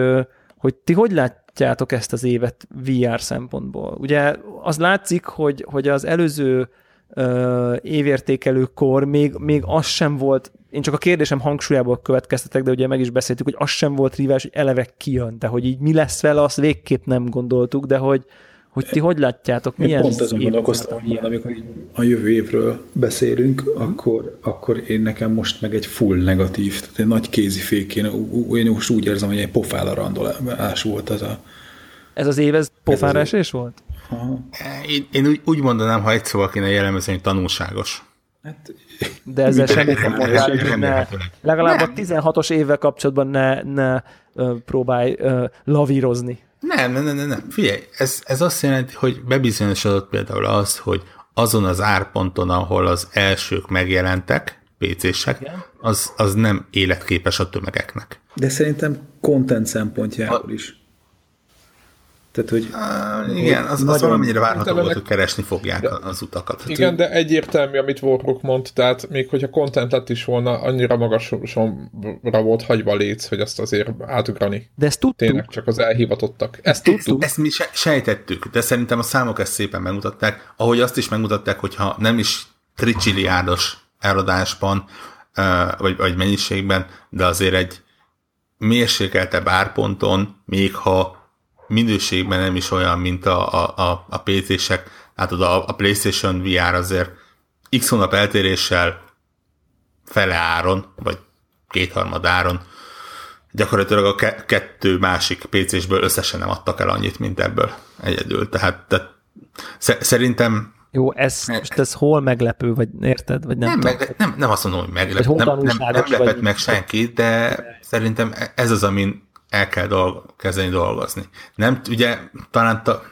hogy ti hogy látjátok ezt az évet VR szempontból? Ugye az látszik, hogy, hogy az előző évértékelőkor még, még az sem volt, én csak a kérdésem hangsúlyából következtetek, de ugye meg is beszéltük, hogy az sem volt rivás, hogy eleve kijön, de hogy így mi lesz vele, azt végképp nem gondoltuk, de hogy, hogy ti hogy látjátok, milyen Én pont azon gondolkoztam, hogy amikor a jövő évről beszélünk, akkor, akkor én nekem most meg egy full negatív, tehát egy nagy kézifék, én, én most úgy érzem, hogy egy pofála randolás volt ez a... Ez az év, ez pofára esés volt? Én, én úgy, úgy mondanám, ha egy szóval kéne jellemezni, hogy tanulságos. Hát, de ezzel semmit nem hogy ne, legalább nem. a 16-os évvel kapcsolatban ne, ne uh, próbálj uh, lavírozni. Nem, nem, nem, nem. Figyelj, ez, ez azt jelenti, hogy bebizonyosodott például az, hogy azon az árponton, ahol az elsők megjelentek, PC-sek, az, az nem életképes a tömegeknek. De szerintem content szempontjából is. Tehát, hogy, uh, igen, az, az valamennyire várható volt, hogy keresni fogják de, az utakat. Hát, igen, de egyértelmű, amit Warrock mond, tehát még hogyha content lett is volna, annyira magasra volt hagyva léc, hogy azt azért átugrani. De ezt tudtuk. Tényleg csak az elhivatottak. Ezt tudtuk. Ezt, ezt mi sejtettük, de szerintem a számok ezt szépen megmutatták, ahogy azt is megmutatták, hogyha nem is tricsiliárdos eladásban, vagy, vagy mennyiségben, de azért egy mérsékeltebb árponton, még ha minőségben nem is olyan, mint a, a, a, a PC-sek. Látod, a, a PlayStation VR azért x hónap eltéréssel fele áron, vagy kétharmad áron, gyakorlatilag a ke- kettő másik PC-sből összesen nem adtak el annyit, mint ebből egyedül. Tehát, tehát szerintem jó, ez, most ez hol meglepő, vagy érted? Vagy nem, nem, meg, nem, nem azt mondom, hogy meglepő, nem, nem, nem lepett meg senki, de, de szerintem ez az, amin el kell dolg- kezdeni dolgozni. Nem, ugye talán ta,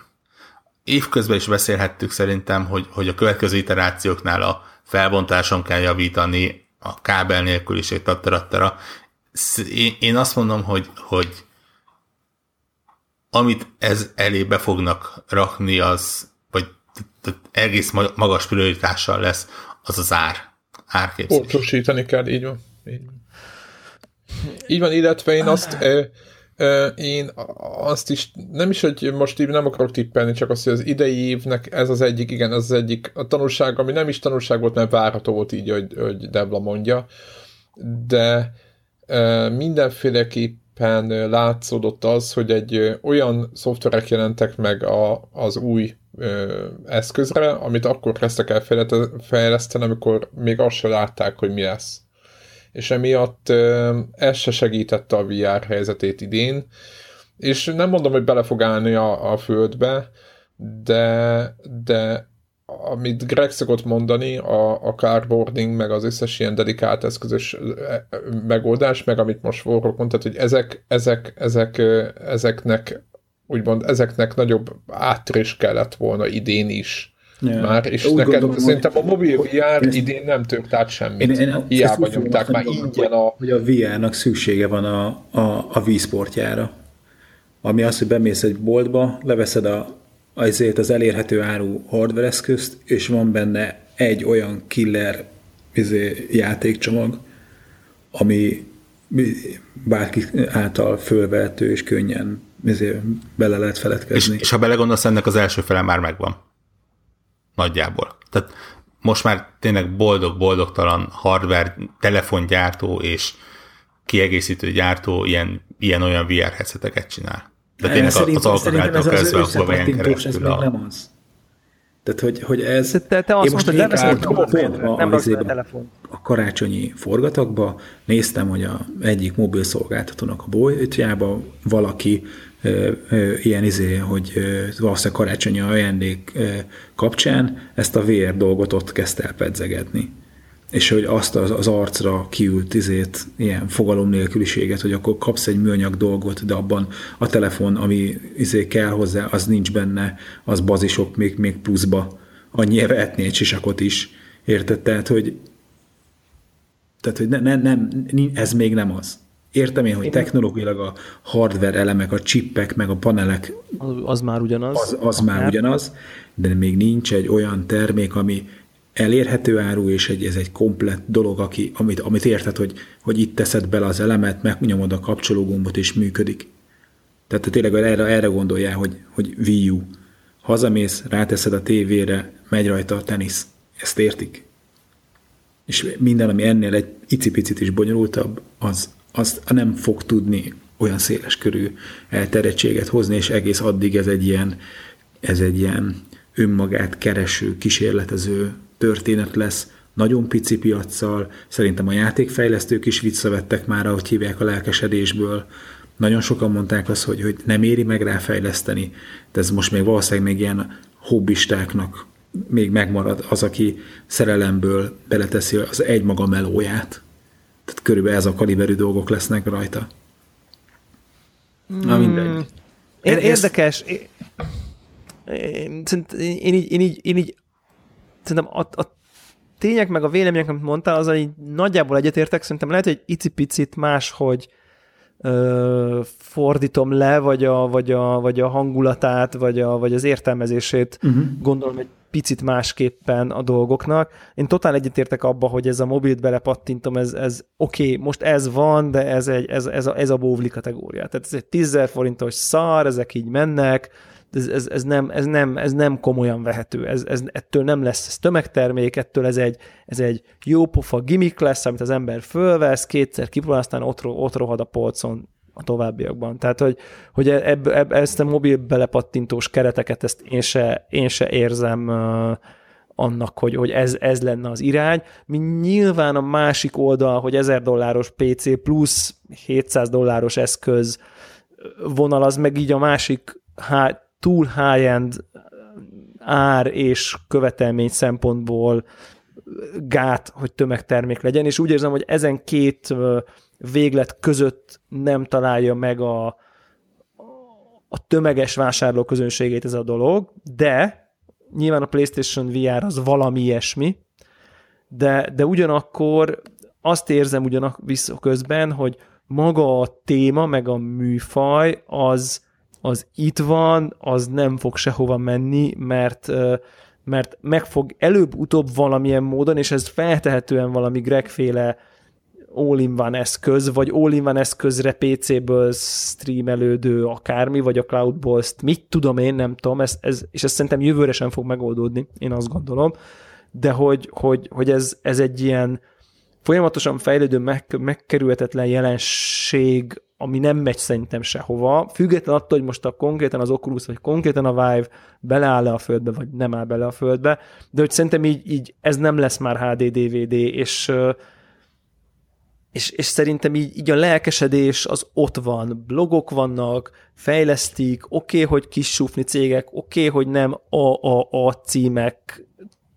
évközben is beszélhettük szerintem, hogy, hogy a következő iterációknál a felbontáson kell javítani, a kábel nélküliség, tattarattara. Én, én azt mondom, hogy, hogy amit ez elé be fognak rakni, az, vagy egész magas prioritással lesz, az az ár. Árképzés. Pontosítani kell, így van. Így van. Így van, illetve én azt, én azt is, nem is, hogy most így nem akarok tippelni, csak azt, hogy az idei évnek ez az egyik, igen, ez az egyik a tanulság, ami nem is tanulság volt, mert várható volt így, hogy, hogy Debla mondja, de mindenféleképpen látszódott az, hogy egy olyan szoftverek jelentek meg a, az új eszközre, amit akkor kezdtek el fejleszteni, amikor még azt se látták, hogy mi lesz és emiatt ez se segítette a VR helyzetét idén, és nem mondom, hogy bele fog állni a, a földbe, de, de amit Greg szokott mondani, a, a cardboarding, meg az összes ilyen dedikált eszközös megoldás, meg amit most Warrock mondta, hogy ezek, ezek, ezek, ezeknek úgymond ezeknek nagyobb áttörés kellett volna idén is Ja. Már, és Úgy neked gondolom, szerintem a mobil VR ezt, idén nem tört át semmit. Én, én Hiába nyomták már ingyen a... Hogy a VR-nak szüksége van a, a, a vízportjára. Ami az, hogy bemész egy boltba, leveszed a, azért az elérhető áru hardware eszközt, és van benne egy olyan killer izé, játékcsomag, ami bárki által fölvehető és könnyen izé, bele lehet feledkezni. És, és ha belegondolsz, ennek az első fele már megvan. Nagyjából. Tehát most már tényleg boldog-boldogtalan hardware, telefongyártó és kiegészítő gyártó ilyen, ilyen olyan VR headseteket csinál. De tényleg Szerint, az alkotásról kezdve a Huawei-en ez keresztül még a... nem az. Tehát, hogy, hogy ez... Te, te azt mondtad, a átadom telefont, nem a, raksz be a a, telefon. a karácsonyi forgatagba, néztem, hogy a egyik mobil szolgáltatónak a bolytjába valaki ilyen izé, hogy valószínűleg karácsonyi ajándék kapcsán ezt a VR dolgot ott kezdte el pedzegetni. És hogy azt az, az arcra kiült izét, ilyen fogalom nélküliséget, hogy akkor kapsz egy műanyag dolgot, de abban a telefon, ami izé kell hozzá, az nincs benne, az bazisok még, még pluszba. Annyira vehetné egy sisakot is. Érted? Tehát, hogy tehát, hogy ne, ne, nem, ez még nem az. Értem én, hogy technológiailag a hardware elemek, a chippek, meg a panelek Az, az már ugyanaz. az, az már ugyanaz, de még nincs egy olyan termék, ami elérhető áru, és egy, ez egy komplett dolog, aki, amit, amit érted, hogy, hogy itt teszed bele az elemet, megnyomod a kapcsológombot, és működik. Tehát tényleg erre, erre gondoljál, hogy, hogy Wii U. Hazamész, ráteszed a tévére, megy rajta a tenisz. Ezt értik? És minden, ami ennél egy icipicit is bonyolultabb, az, az nem fog tudni olyan széles körű elterjedtséget hozni, és egész addig ez egy ilyen, ez egy ilyen önmagát kereső, kísérletező történet lesz, nagyon pici piaccal, szerintem a játékfejlesztők is visszavettek már, ahogy hívják a lelkesedésből, nagyon sokan mondták azt, hogy, hogy nem éri meg ráfejleszteni, de ez most még valószínűleg még ilyen hobbistáknak még megmarad az, aki szerelemből beleteszi az egymaga melóját. Tehát körülbelül ez a kaliberű dolgok lesznek rajta. Na mindegy. Én, Ez- érdekes. Én, én, én, így, én, így, én így szerintem a, a tények meg a vélemények, amit mondtál, azzal így nagyjából egyetértek, szerintem lehet, hogy icipicit máshogy ö, fordítom le, vagy a, vagy, a, vagy a hangulatát, vagy, a, vagy az értelmezését uh-huh. gondolom egy picit másképpen a dolgoknak. Én totál egyetértek abba, hogy ez a mobilt belepattintom, ez, ez oké, okay, most ez van, de ez, egy, ez, ez, a, ez a bóvli kategória. Tehát ez egy 10 forintos szar, ezek így mennek, ez, ez, ez, nem, ez, nem, ez nem komolyan vehető, ez, ez, ettől nem lesz ez tömegtermék, ettől ez egy, ez egy jó pofa gimmick lesz, amit az ember fölvesz, kétszer kipróbál, aztán ott, ott rohad a polcon a továbbiakban. Tehát, hogy, hogy ebb, ebb, ezt a mobil belepattintós kereteket, ezt én se, én se érzem annak, hogy, hogy ez, ez lenne az irány. Mi nyilván a másik oldal, hogy 1000 dolláros PC plusz 700 dolláros eszköz vonal, az meg így a másik há, túl high-end ár és követelmény szempontból gát, hogy tömegtermék legyen, és úgy érzem, hogy ezen két véglet között nem találja meg a, a tömeges vásárló közönségét ez a dolog, de nyilván a PlayStation VR az valami ilyesmi, de, de ugyanakkor azt érzem ugyanak közben, hogy maga a téma, meg a műfaj az, az itt van, az nem fog sehova menni, mert mert meg fog előbb-utóbb valamilyen módon, és ez feltehetően valami Greg-féle all-in-one eszköz, vagy all-in-one eszközre PC-ből streamelődő akármi, vagy a cloudból, ezt mit tudom én, nem tudom, ez, ez, és ez szerintem jövőre sem fog megoldódni, én azt gondolom, de hogy, hogy, hogy ez, ez egy ilyen folyamatosan fejlődő, meg, megkerülhetetlen jelenség, ami nem megy szerintem sehova, független attól, hogy most a konkrétan az Oculus, vagy konkrétan a Vive beleáll-e a földbe, vagy nem áll bele a földbe, de hogy szerintem így, így ez nem lesz már HD DVD, és és, és szerintem így, így a lelkesedés az ott van, blogok vannak, fejlesztik, oké, okay, hogy kis sufni cégek, oké, okay, hogy nem AAA címek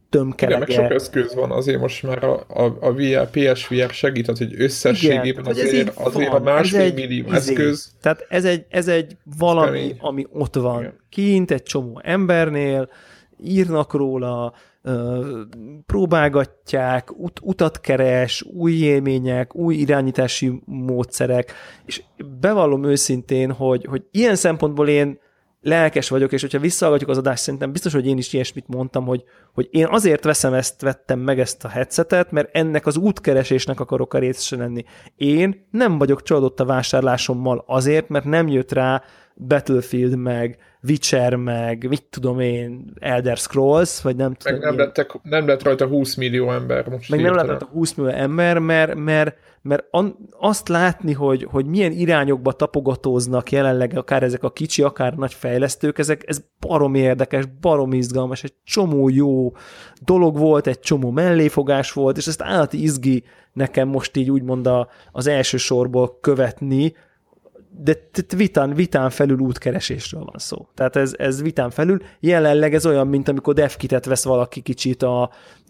tömkelege. Igen, meg sok eszköz van, azért most már a, a, a VR, PSVR segít, hogy összességében Igen, azért, így azért van. a másfél egy millió izé. eszköz, Tehát ez egy, ez egy valami, ami ott van. Igen. Kint egy csomó embernél, írnak róla, próbálgatják, ut- utat keres, új élmények, új irányítási módszerek, és bevallom őszintén, hogy, hogy ilyen szempontból én lelkes vagyok, és hogyha visszahallgatjuk az adást, szerintem biztos, hogy én is ilyesmit mondtam, hogy, hogy én azért veszem ezt, vettem meg ezt a headsetet, mert ennek az útkeresésnek akarok a részese lenni. Én nem vagyok csalódott a vásárlásommal azért, mert nem jött rá Battlefield meg, Witcher meg, mit tudom én, Elder Scrolls, vagy nem tudom. Meg nem, lettek, nem lett rajta 20 millió ember most. Meg nem lett rajta 20 millió ember, mert, mert, mert azt látni, hogy, hogy milyen irányokba tapogatóznak jelenleg akár ezek a kicsi, akár nagy fejlesztők, ezek, ez barom érdekes, barom izgalmas, egy csomó jó dolog volt, egy csomó melléfogás volt, és ezt állati izgi nekem most így úgymond a, az első sorból követni, de vitán, vitán felül útkeresésről van szó. Tehát ez, ez vitán felül. Jelenleg ez olyan, mint amikor devkitet vesz valaki kicsit a,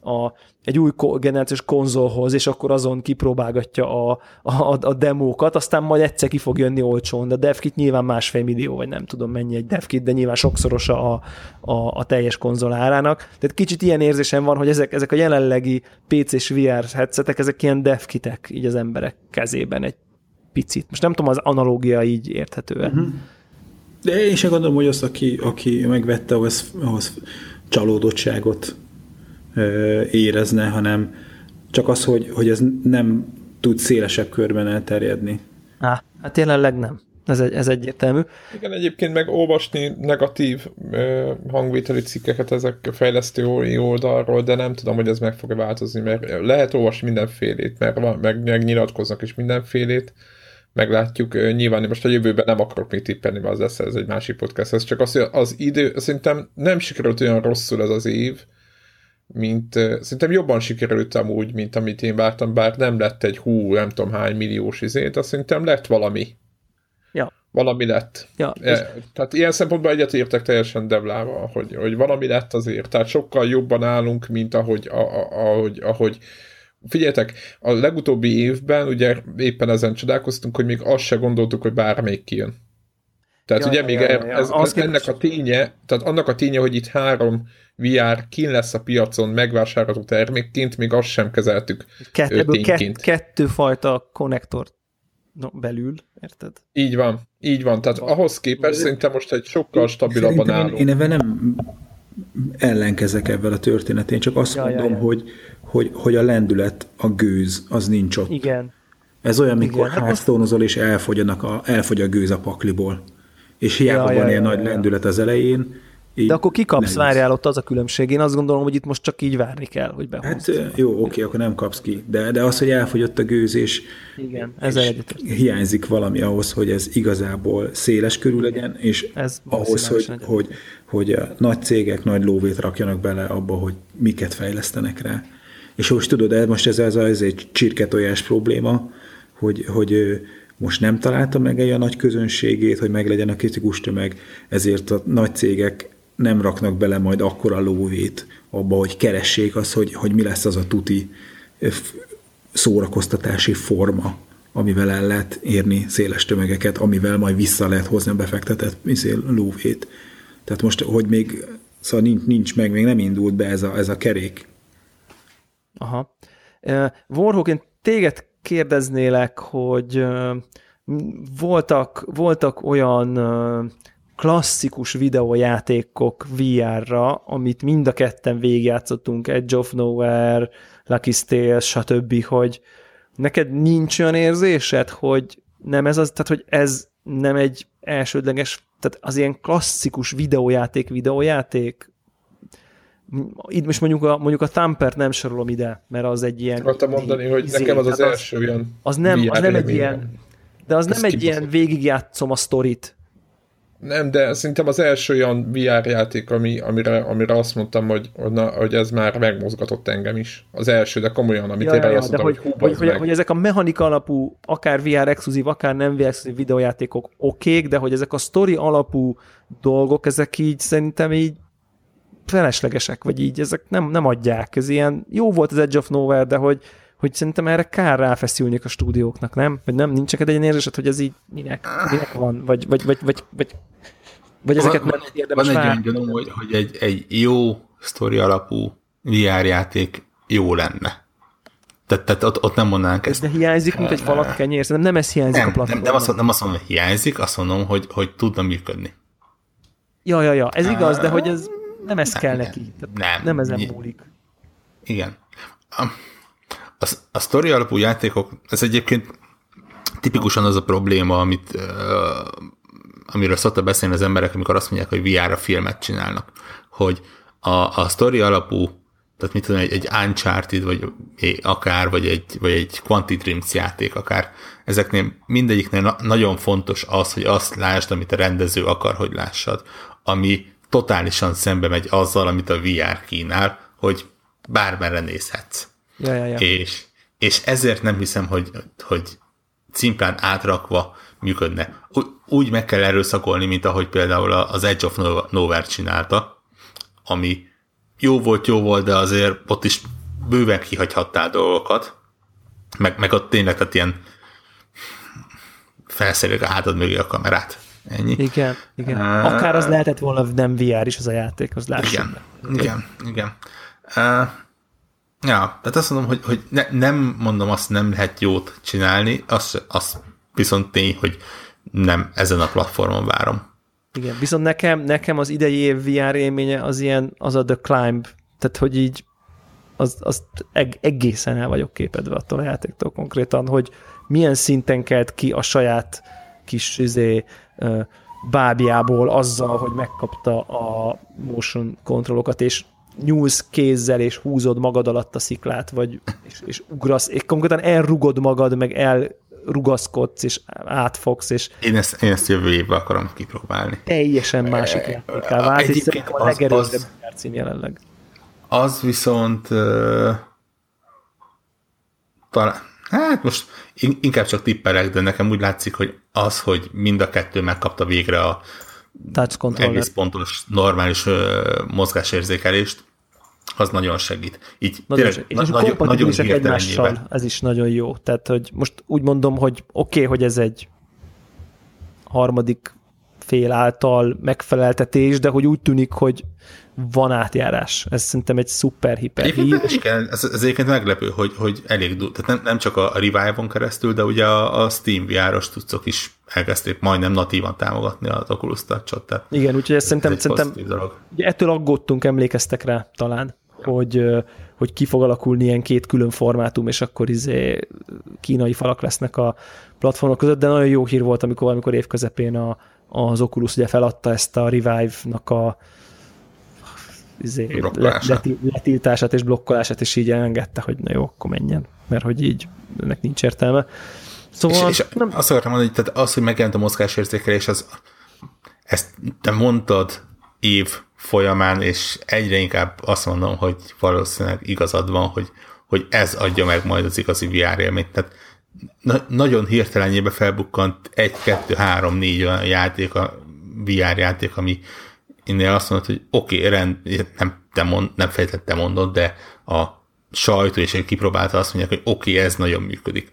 a, egy új generációs konzolhoz, és akkor azon kipróbálgatja a, a, a demókat, aztán majd egyszer ki fog jönni olcsón, de a devkit nyilván másfél millió, vagy nem tudom mennyi egy devkit, de nyilván sokszorosa a, a, a teljes konzol árának. Tehát kicsit ilyen érzésem van, hogy ezek, ezek a jelenlegi PC-s VR headsetek, ezek ilyen devkitek így az emberek kezében egy picit. Most nem tudom, az analógia így érthető uh-huh. De én sem gondolom, hogy az, aki, aki megvette, ahhoz, ahhoz csalódottságot ö, érezne, hanem csak az, hogy, hogy ez nem tud szélesebb körben elterjedni. Á, hát jelenleg nem. Ez, egy, ez egyértelmű. Igen, egyébként meg olvasni negatív ö, hangvételi cikkeket ezek a fejlesztő oldalról, de nem tudom, hogy ez meg fog változni, mert lehet olvasni mindenfélét, mert van, meg, meg nyilatkoznak is mindenfélét, meglátjuk. Nyilván most a jövőben nem akarok még tippelni, mert az lesz ez egy másik podcast. Ez csak az, hogy az idő, szerintem nem sikerült olyan rosszul ez az év, mint szerintem jobban sikerült amúgy, mint amit én vártam, bár nem lett egy hú, nem tudom hány milliós izé, de szerintem lett valami. Ja. Valami lett. Ja, e, tehát ilyen szempontból egyet értek teljesen Devlával, hogy, hogy valami lett azért. Tehát sokkal jobban állunk, mint ahogy, a, a, ahogy, ahogy Figyeljetek, a legutóbbi évben ugye éppen ezen csodálkoztunk, hogy még azt se gondoltuk, hogy bármelyik kijön. Tehát ja, ugye ja, még ja, ja. Ez, ez, ennek a ténye, tehát annak a ténye, hogy itt három VR kín lesz a piacon megvásárolható termékként, még azt sem kezeltük Kett, ebből kett, kettő fajta konnektor belül, érted? Így van, így van. Tehát van. ahhoz képest szerintem most egy sokkal stabilabban állunk. Én ebben nem ellenkezek ebben a történetén, csak azt ja, mondom, ja, ja. hogy hogy, hogy a lendület, a gőz, az nincs ott. Igen. Ez olyan, mikor hát hearthstone és elfogy, a, elfogy a gőz a pakliból. És hiába ja, van ja, ilyen ja, nagy ja. lendület az elején, így De akkor kikapsz, nehéz. várjál, ott az a különbség. Én azt gondolom, hogy itt most csak így várni kell, hogy behúzd. Hát jó, oké, akkor nem kapsz ki. De, de az, hogy elfogyott a gőz, és, Igen, ezzel és hiányzik valami ahhoz, hogy ez igazából széles körül legyen, és ez ahhoz, hogy, hogy, hogy a nagy cégek nagy lóvét rakjanak bele abba, hogy miket fejlesztenek rá. És most tudod, de most ez, ez, ez egy csirketojás probléma, hogy, hogy most nem találta meg egy a nagy közönségét, hogy meglegyen a kritikus tömeg, ezért a nagy cégek nem raknak bele majd akkora lóvét abba, hogy keressék azt, hogy, hogy mi lesz az a tuti szórakoztatási forma, amivel el lehet érni széles tömegeket, amivel majd vissza lehet hozni a befektetett izé, lóvét. Tehát most, hogy még szóval nincs, nincs meg, még nem indult be ez a, ez a kerék. Aha. Warhawk, én téged kérdeznélek, hogy voltak, voltak olyan klasszikus videójátékok VR-ra, amit mind a ketten végigjátszottunk, Edge of Nowhere, Lucky Tales, stb., hogy neked nincs olyan érzésed, hogy nem ez az, tehát hogy ez nem egy elsődleges, tehát az ilyen klasszikus videójáték, videójáték, itt most mondjuk a, mondjuk a Tampert nem sorolom ide, mert az egy ilyen... Akartam mondani, hogy izé, nekem az az első olyan az nem, az nem egy ilyen, de az nem egy ilyen végigjátszom a sztorit. Nem, de szerintem az első olyan VR játék, ami, amire, amire azt mondtam, hogy, na, hogy ez már megmozgatott engem is. Az első, de komolyan, amit ja, én ja, azt mondtam, hogy, hogy, hogy, hogy, hogy, ezek a mechanika alapú, akár VR exkluzív, akár nem VR exkluzív videójátékok okék, de hogy ezek a sztori alapú dolgok, ezek így szerintem így feleslegesek, vagy így, ezek nem, nem adják. Ez ilyen, jó volt az Edge of Nowhere, de hogy, hogy szerintem erre kár ráfeszülni a stúdióknak, nem? Vagy nem, nincs egy ilyen érzésed, hogy ez így minek, minek van? Vagy, vagy, vagy, vagy, vagy, vagy ezeket van, nem érdemes Van egy olyan hogy, hogy egy, egy jó sztori alapú VR játék jó lenne. Tehát, tehát ott, ott nem mondanánk ezt. De hiányzik, mint egy falat kenyér, szerintem nem ez hiányzik nem, a platformon. Nem, nem, azt, nem azt mondom, hogy hiányzik, azt mondom, hogy, hogy tudna működni. Ja, ja, ja, ez igaz, de hogy ez nem ez kell nem, neki. Tehát nem. Nem ezen múlik. Igen. A, a, a sztori alapú játékok, ez egyébként tipikusan az a probléma, amit, uh, amiről szoktak beszélni az emberek, amikor azt mondják, hogy VR-ra filmet csinálnak, hogy a, a sztori alapú, tehát mit tudom, egy, egy Uncharted, vagy akár, vagy egy, vagy egy Quantic Dreams játék akár, ezeknél mindegyiknél na- nagyon fontos az, hogy azt lásd, amit a rendező akar, hogy lássad, ami totálisan szembe megy azzal, amit a VR kínál, hogy bármerre nézhetsz. Ja, ja, ja. És, és ezért nem hiszem, hogy, hogy szimplán átrakva működne. Úgy, meg kell erőszakolni, mint ahogy például az Edge of Nowhere csinálta, ami jó volt, jó volt, de azért ott is bőven kihagyhattál dolgokat, meg, meg ott tényleg tehát ilyen felszerelik a hátad mögé a kamerát. Ennyi. Igen, igen. Á. Akár az lehetett volna nem VR is az a játék, az lássuk Igen, be. igen, igen. Uh, ja, tehát azt mondom, hogy, hogy ne, nem mondom azt, nem lehet jót csinálni, az, az viszont tény, hogy nem ezen a platformon várom. Igen, viszont nekem, nekem az idei év VR élménye az ilyen, az a The Climb, tehát hogy így az, az eg, egészen el vagyok képedve attól a játéktól konkrétan, hogy milyen szinten kelt ki a saját kis izé, ö, bábjából azzal, hogy megkapta a motion kontrollokat, és nyúlsz kézzel, és húzod magad alatt a sziklát, vagy és, és ugrasz, és konkrétan elrugod magad, meg elrugaszkodsz, és átfogsz, és Én ezt, én ezt jövő évben akarom kipróbálni. teljesen másik játéká vált, és szerintem a legerősebb cím jelenleg. Az viszont uh, talán, hát most in- inkább csak tippelek, de nekem úgy látszik, hogy az, hogy mind a kettő megkapta végre a Touch controller. egész pontos, normális uh, mozgásérzékelést, az nagyon segít. Így Nagyon, tényleg és na- nagyon, kompatibilisek hirtelen egymással, ez is nagyon jó. Tehát, hogy most úgy mondom, hogy oké, okay, hogy ez egy harmadik fél által megfeleltetés, de hogy úgy tűnik, hogy van átjárás. Ez szerintem egy szuper hiper hír. ez, ez egyébként meglepő, hogy, hogy elég. Tehát nem, nem csak a Revive-on keresztül, de ugye a, a Steam VR-os tudcok is elkezdték majdnem natívan támogatni az Oculus. Tehát Igen, úgyhogy ezt szerintem, ez szerintem dolog. ugye ettől aggódtunk, emlékeztek rá talán, hogy, ö, hogy ki fog alakulni ilyen két külön formátum, és akkor izé kínai falak lesznek a platformok között, de nagyon jó hír volt, amikor valamikor évközepén a, az Oculus ugye feladta ezt a Revive-nak a izé, leti- letiltását és blokkolását, és így elengedte, hogy na jó, akkor menjen, mert hogy így ennek nincs értelme. Szóval És, és nem, azt akartam mondani, hogy tehát az, hogy megjelent a mozgásérzékelés, az, ezt te mondtad év folyamán, és egyre inkább azt mondom, hogy valószínűleg igazad van, hogy, hogy ez adja meg majd az igazi VR élményt. Tehát na- nagyon hirtelenjébe felbukkant egy, kettő, három, négy olyan játék, a VR játék, ami innél azt mondod, hogy oké, okay, rend, nem, te mond, nem fejtett te mondod, de a sajtó és egy kipróbálta azt mondják, hogy oké, okay, ez nagyon működik.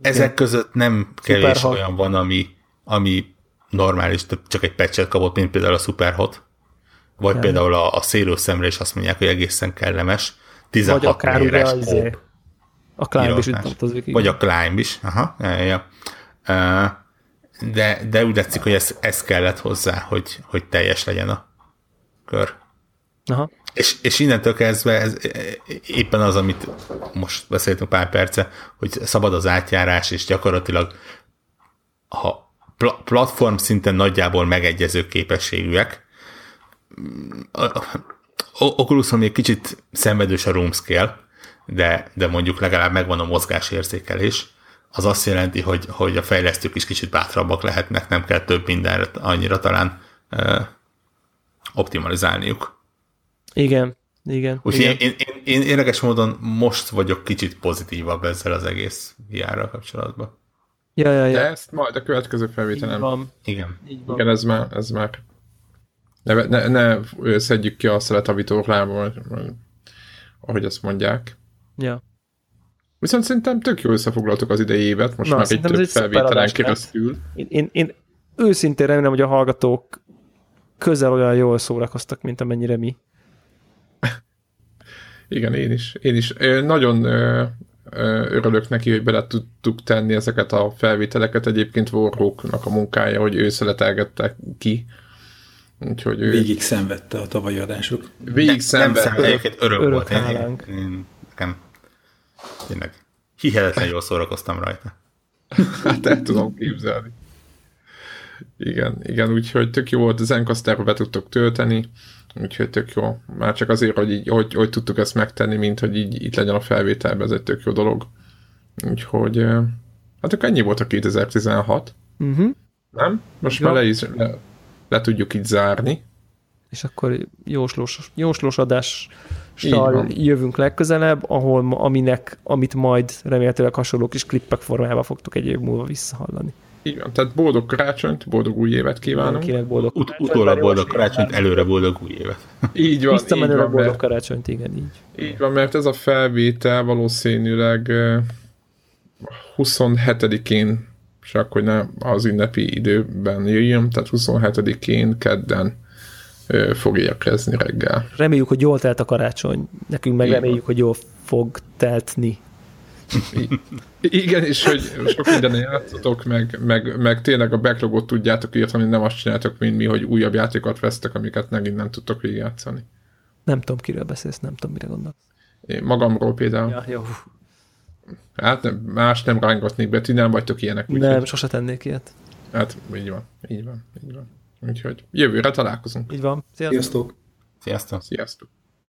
Ezek között nem kevés Superhot. olyan van, ami, ami normális, csak egy patchet kapott, mint például a Superhot, vagy Ja. például a, a szélő szemre is azt mondják, hogy egészen kellemes, 16 vagy akár ugye az, a Climb is itt. Vagy a Climb is, aha, ja, ja, de, de úgy látszik, hogy ez, ez kellett hozzá, hogy, hogy teljes legyen a kör. Aha. És, és innentől kezdve ez éppen az, amit most beszéltünk pár perce, hogy szabad az átjárás, és gyakorlatilag ha pla- platform szinten nagyjából megegyező képességűek, Oculuson még kicsit szenvedős a room scale, de, de mondjuk legalább megvan a mozgásérzékelés, az azt jelenti, hogy, hogy a fejlesztők is kicsit bátrabbak lehetnek, nem kell több mindenre annyira talán uh, optimalizálniuk. Igen, igen. Úgyhogy igen. én, én, én, érdekes módon most vagyok kicsit pozitívabb ezzel az egész VR-ral kapcsolatban. Ja, ja, De ja. ezt majd a következő felvételen. van, Igen. így van. Igen, ez már, ez már. Ne, ne, ne szedjük ki a szelet a vitorlából, ahogy azt mondják. Ja. Viszont szerintem tök jól összefoglaltuk az idei évet, most Na, már egy több felvételen keresztül. Én, én, én őszintén remélem, hogy a hallgatók közel olyan jól szórakoztak, mint amennyire mi. Igen, én is. Én is. Nagyon örülök neki, hogy bele tudtuk tenni ezeket a felvételeket. Egyébként Warhawknak a munkája, hogy ő szeletelgette ki Úgyhogy ő Végig szenvedte a tavalyi adások. végig Nem szenvedte. számít, egyébként örök, Örök volt. Hálánk. én, én, nekem tényleg hihetetlen jól szórakoztam rajta. Hát el tudom képzelni. Igen, igen, úgyhogy tök jó volt, a Zencasterbe be tudtok tölteni, úgyhogy tök jó. Már csak azért, hogy, így, hogy, hogy tudtuk ezt megtenni, mint hogy így itt legyen a felvételben, ez egy tök jó dolog. Úgyhogy, eh, hát akkor ennyi volt a 2016, Uh-huh. nem? Most Jó. már le, is, le, le tudjuk így zárni. És akkor jóslós, jóslós van. jövünk legközelebb, ahol aminek, amit majd remélhetőleg hasonló kis klippek formájában fogtok egy év múlva visszahallani. Így van, tehát boldog karácsonyt, boldog új évet kívánunk. Mindenkinek boldog Ut- utólag boldog karácsonyt, előre boldog új évet. Így van, van, boldog mert, karácsonyt, igen, így. így van, mert ez a felvétel valószínűleg eh, 27-én, csak hogy ne az ünnepi időben jöjjön, tehát 27-én kedden fog érkezni reggel. Reméljük, hogy jól telt a karácsony. Nekünk meg reméljük, hogy jól fog teltni. Igen, és hogy sok minden játszotok, meg, meg, meg tényleg a backlogot tudjátok írtani, nem azt csináltok, mint mi, hogy újabb játékokat vesztek, amiket megint nem tudtok végigjátszani. Nem tudom, kiről beszélsz, nem tudom, mire gondolsz. Én magamról például. Ja, jó. Hát nem, más nem rángatnék be, ti nem vagytok ilyenek. Úgyhogy, Nem, sose tennék ilyet. Hát így van, így van, így van. Úgyhogy jövőre találkozunk. Így van. Sziasztok. Sziasztok! Sziasztok! Sziasztok!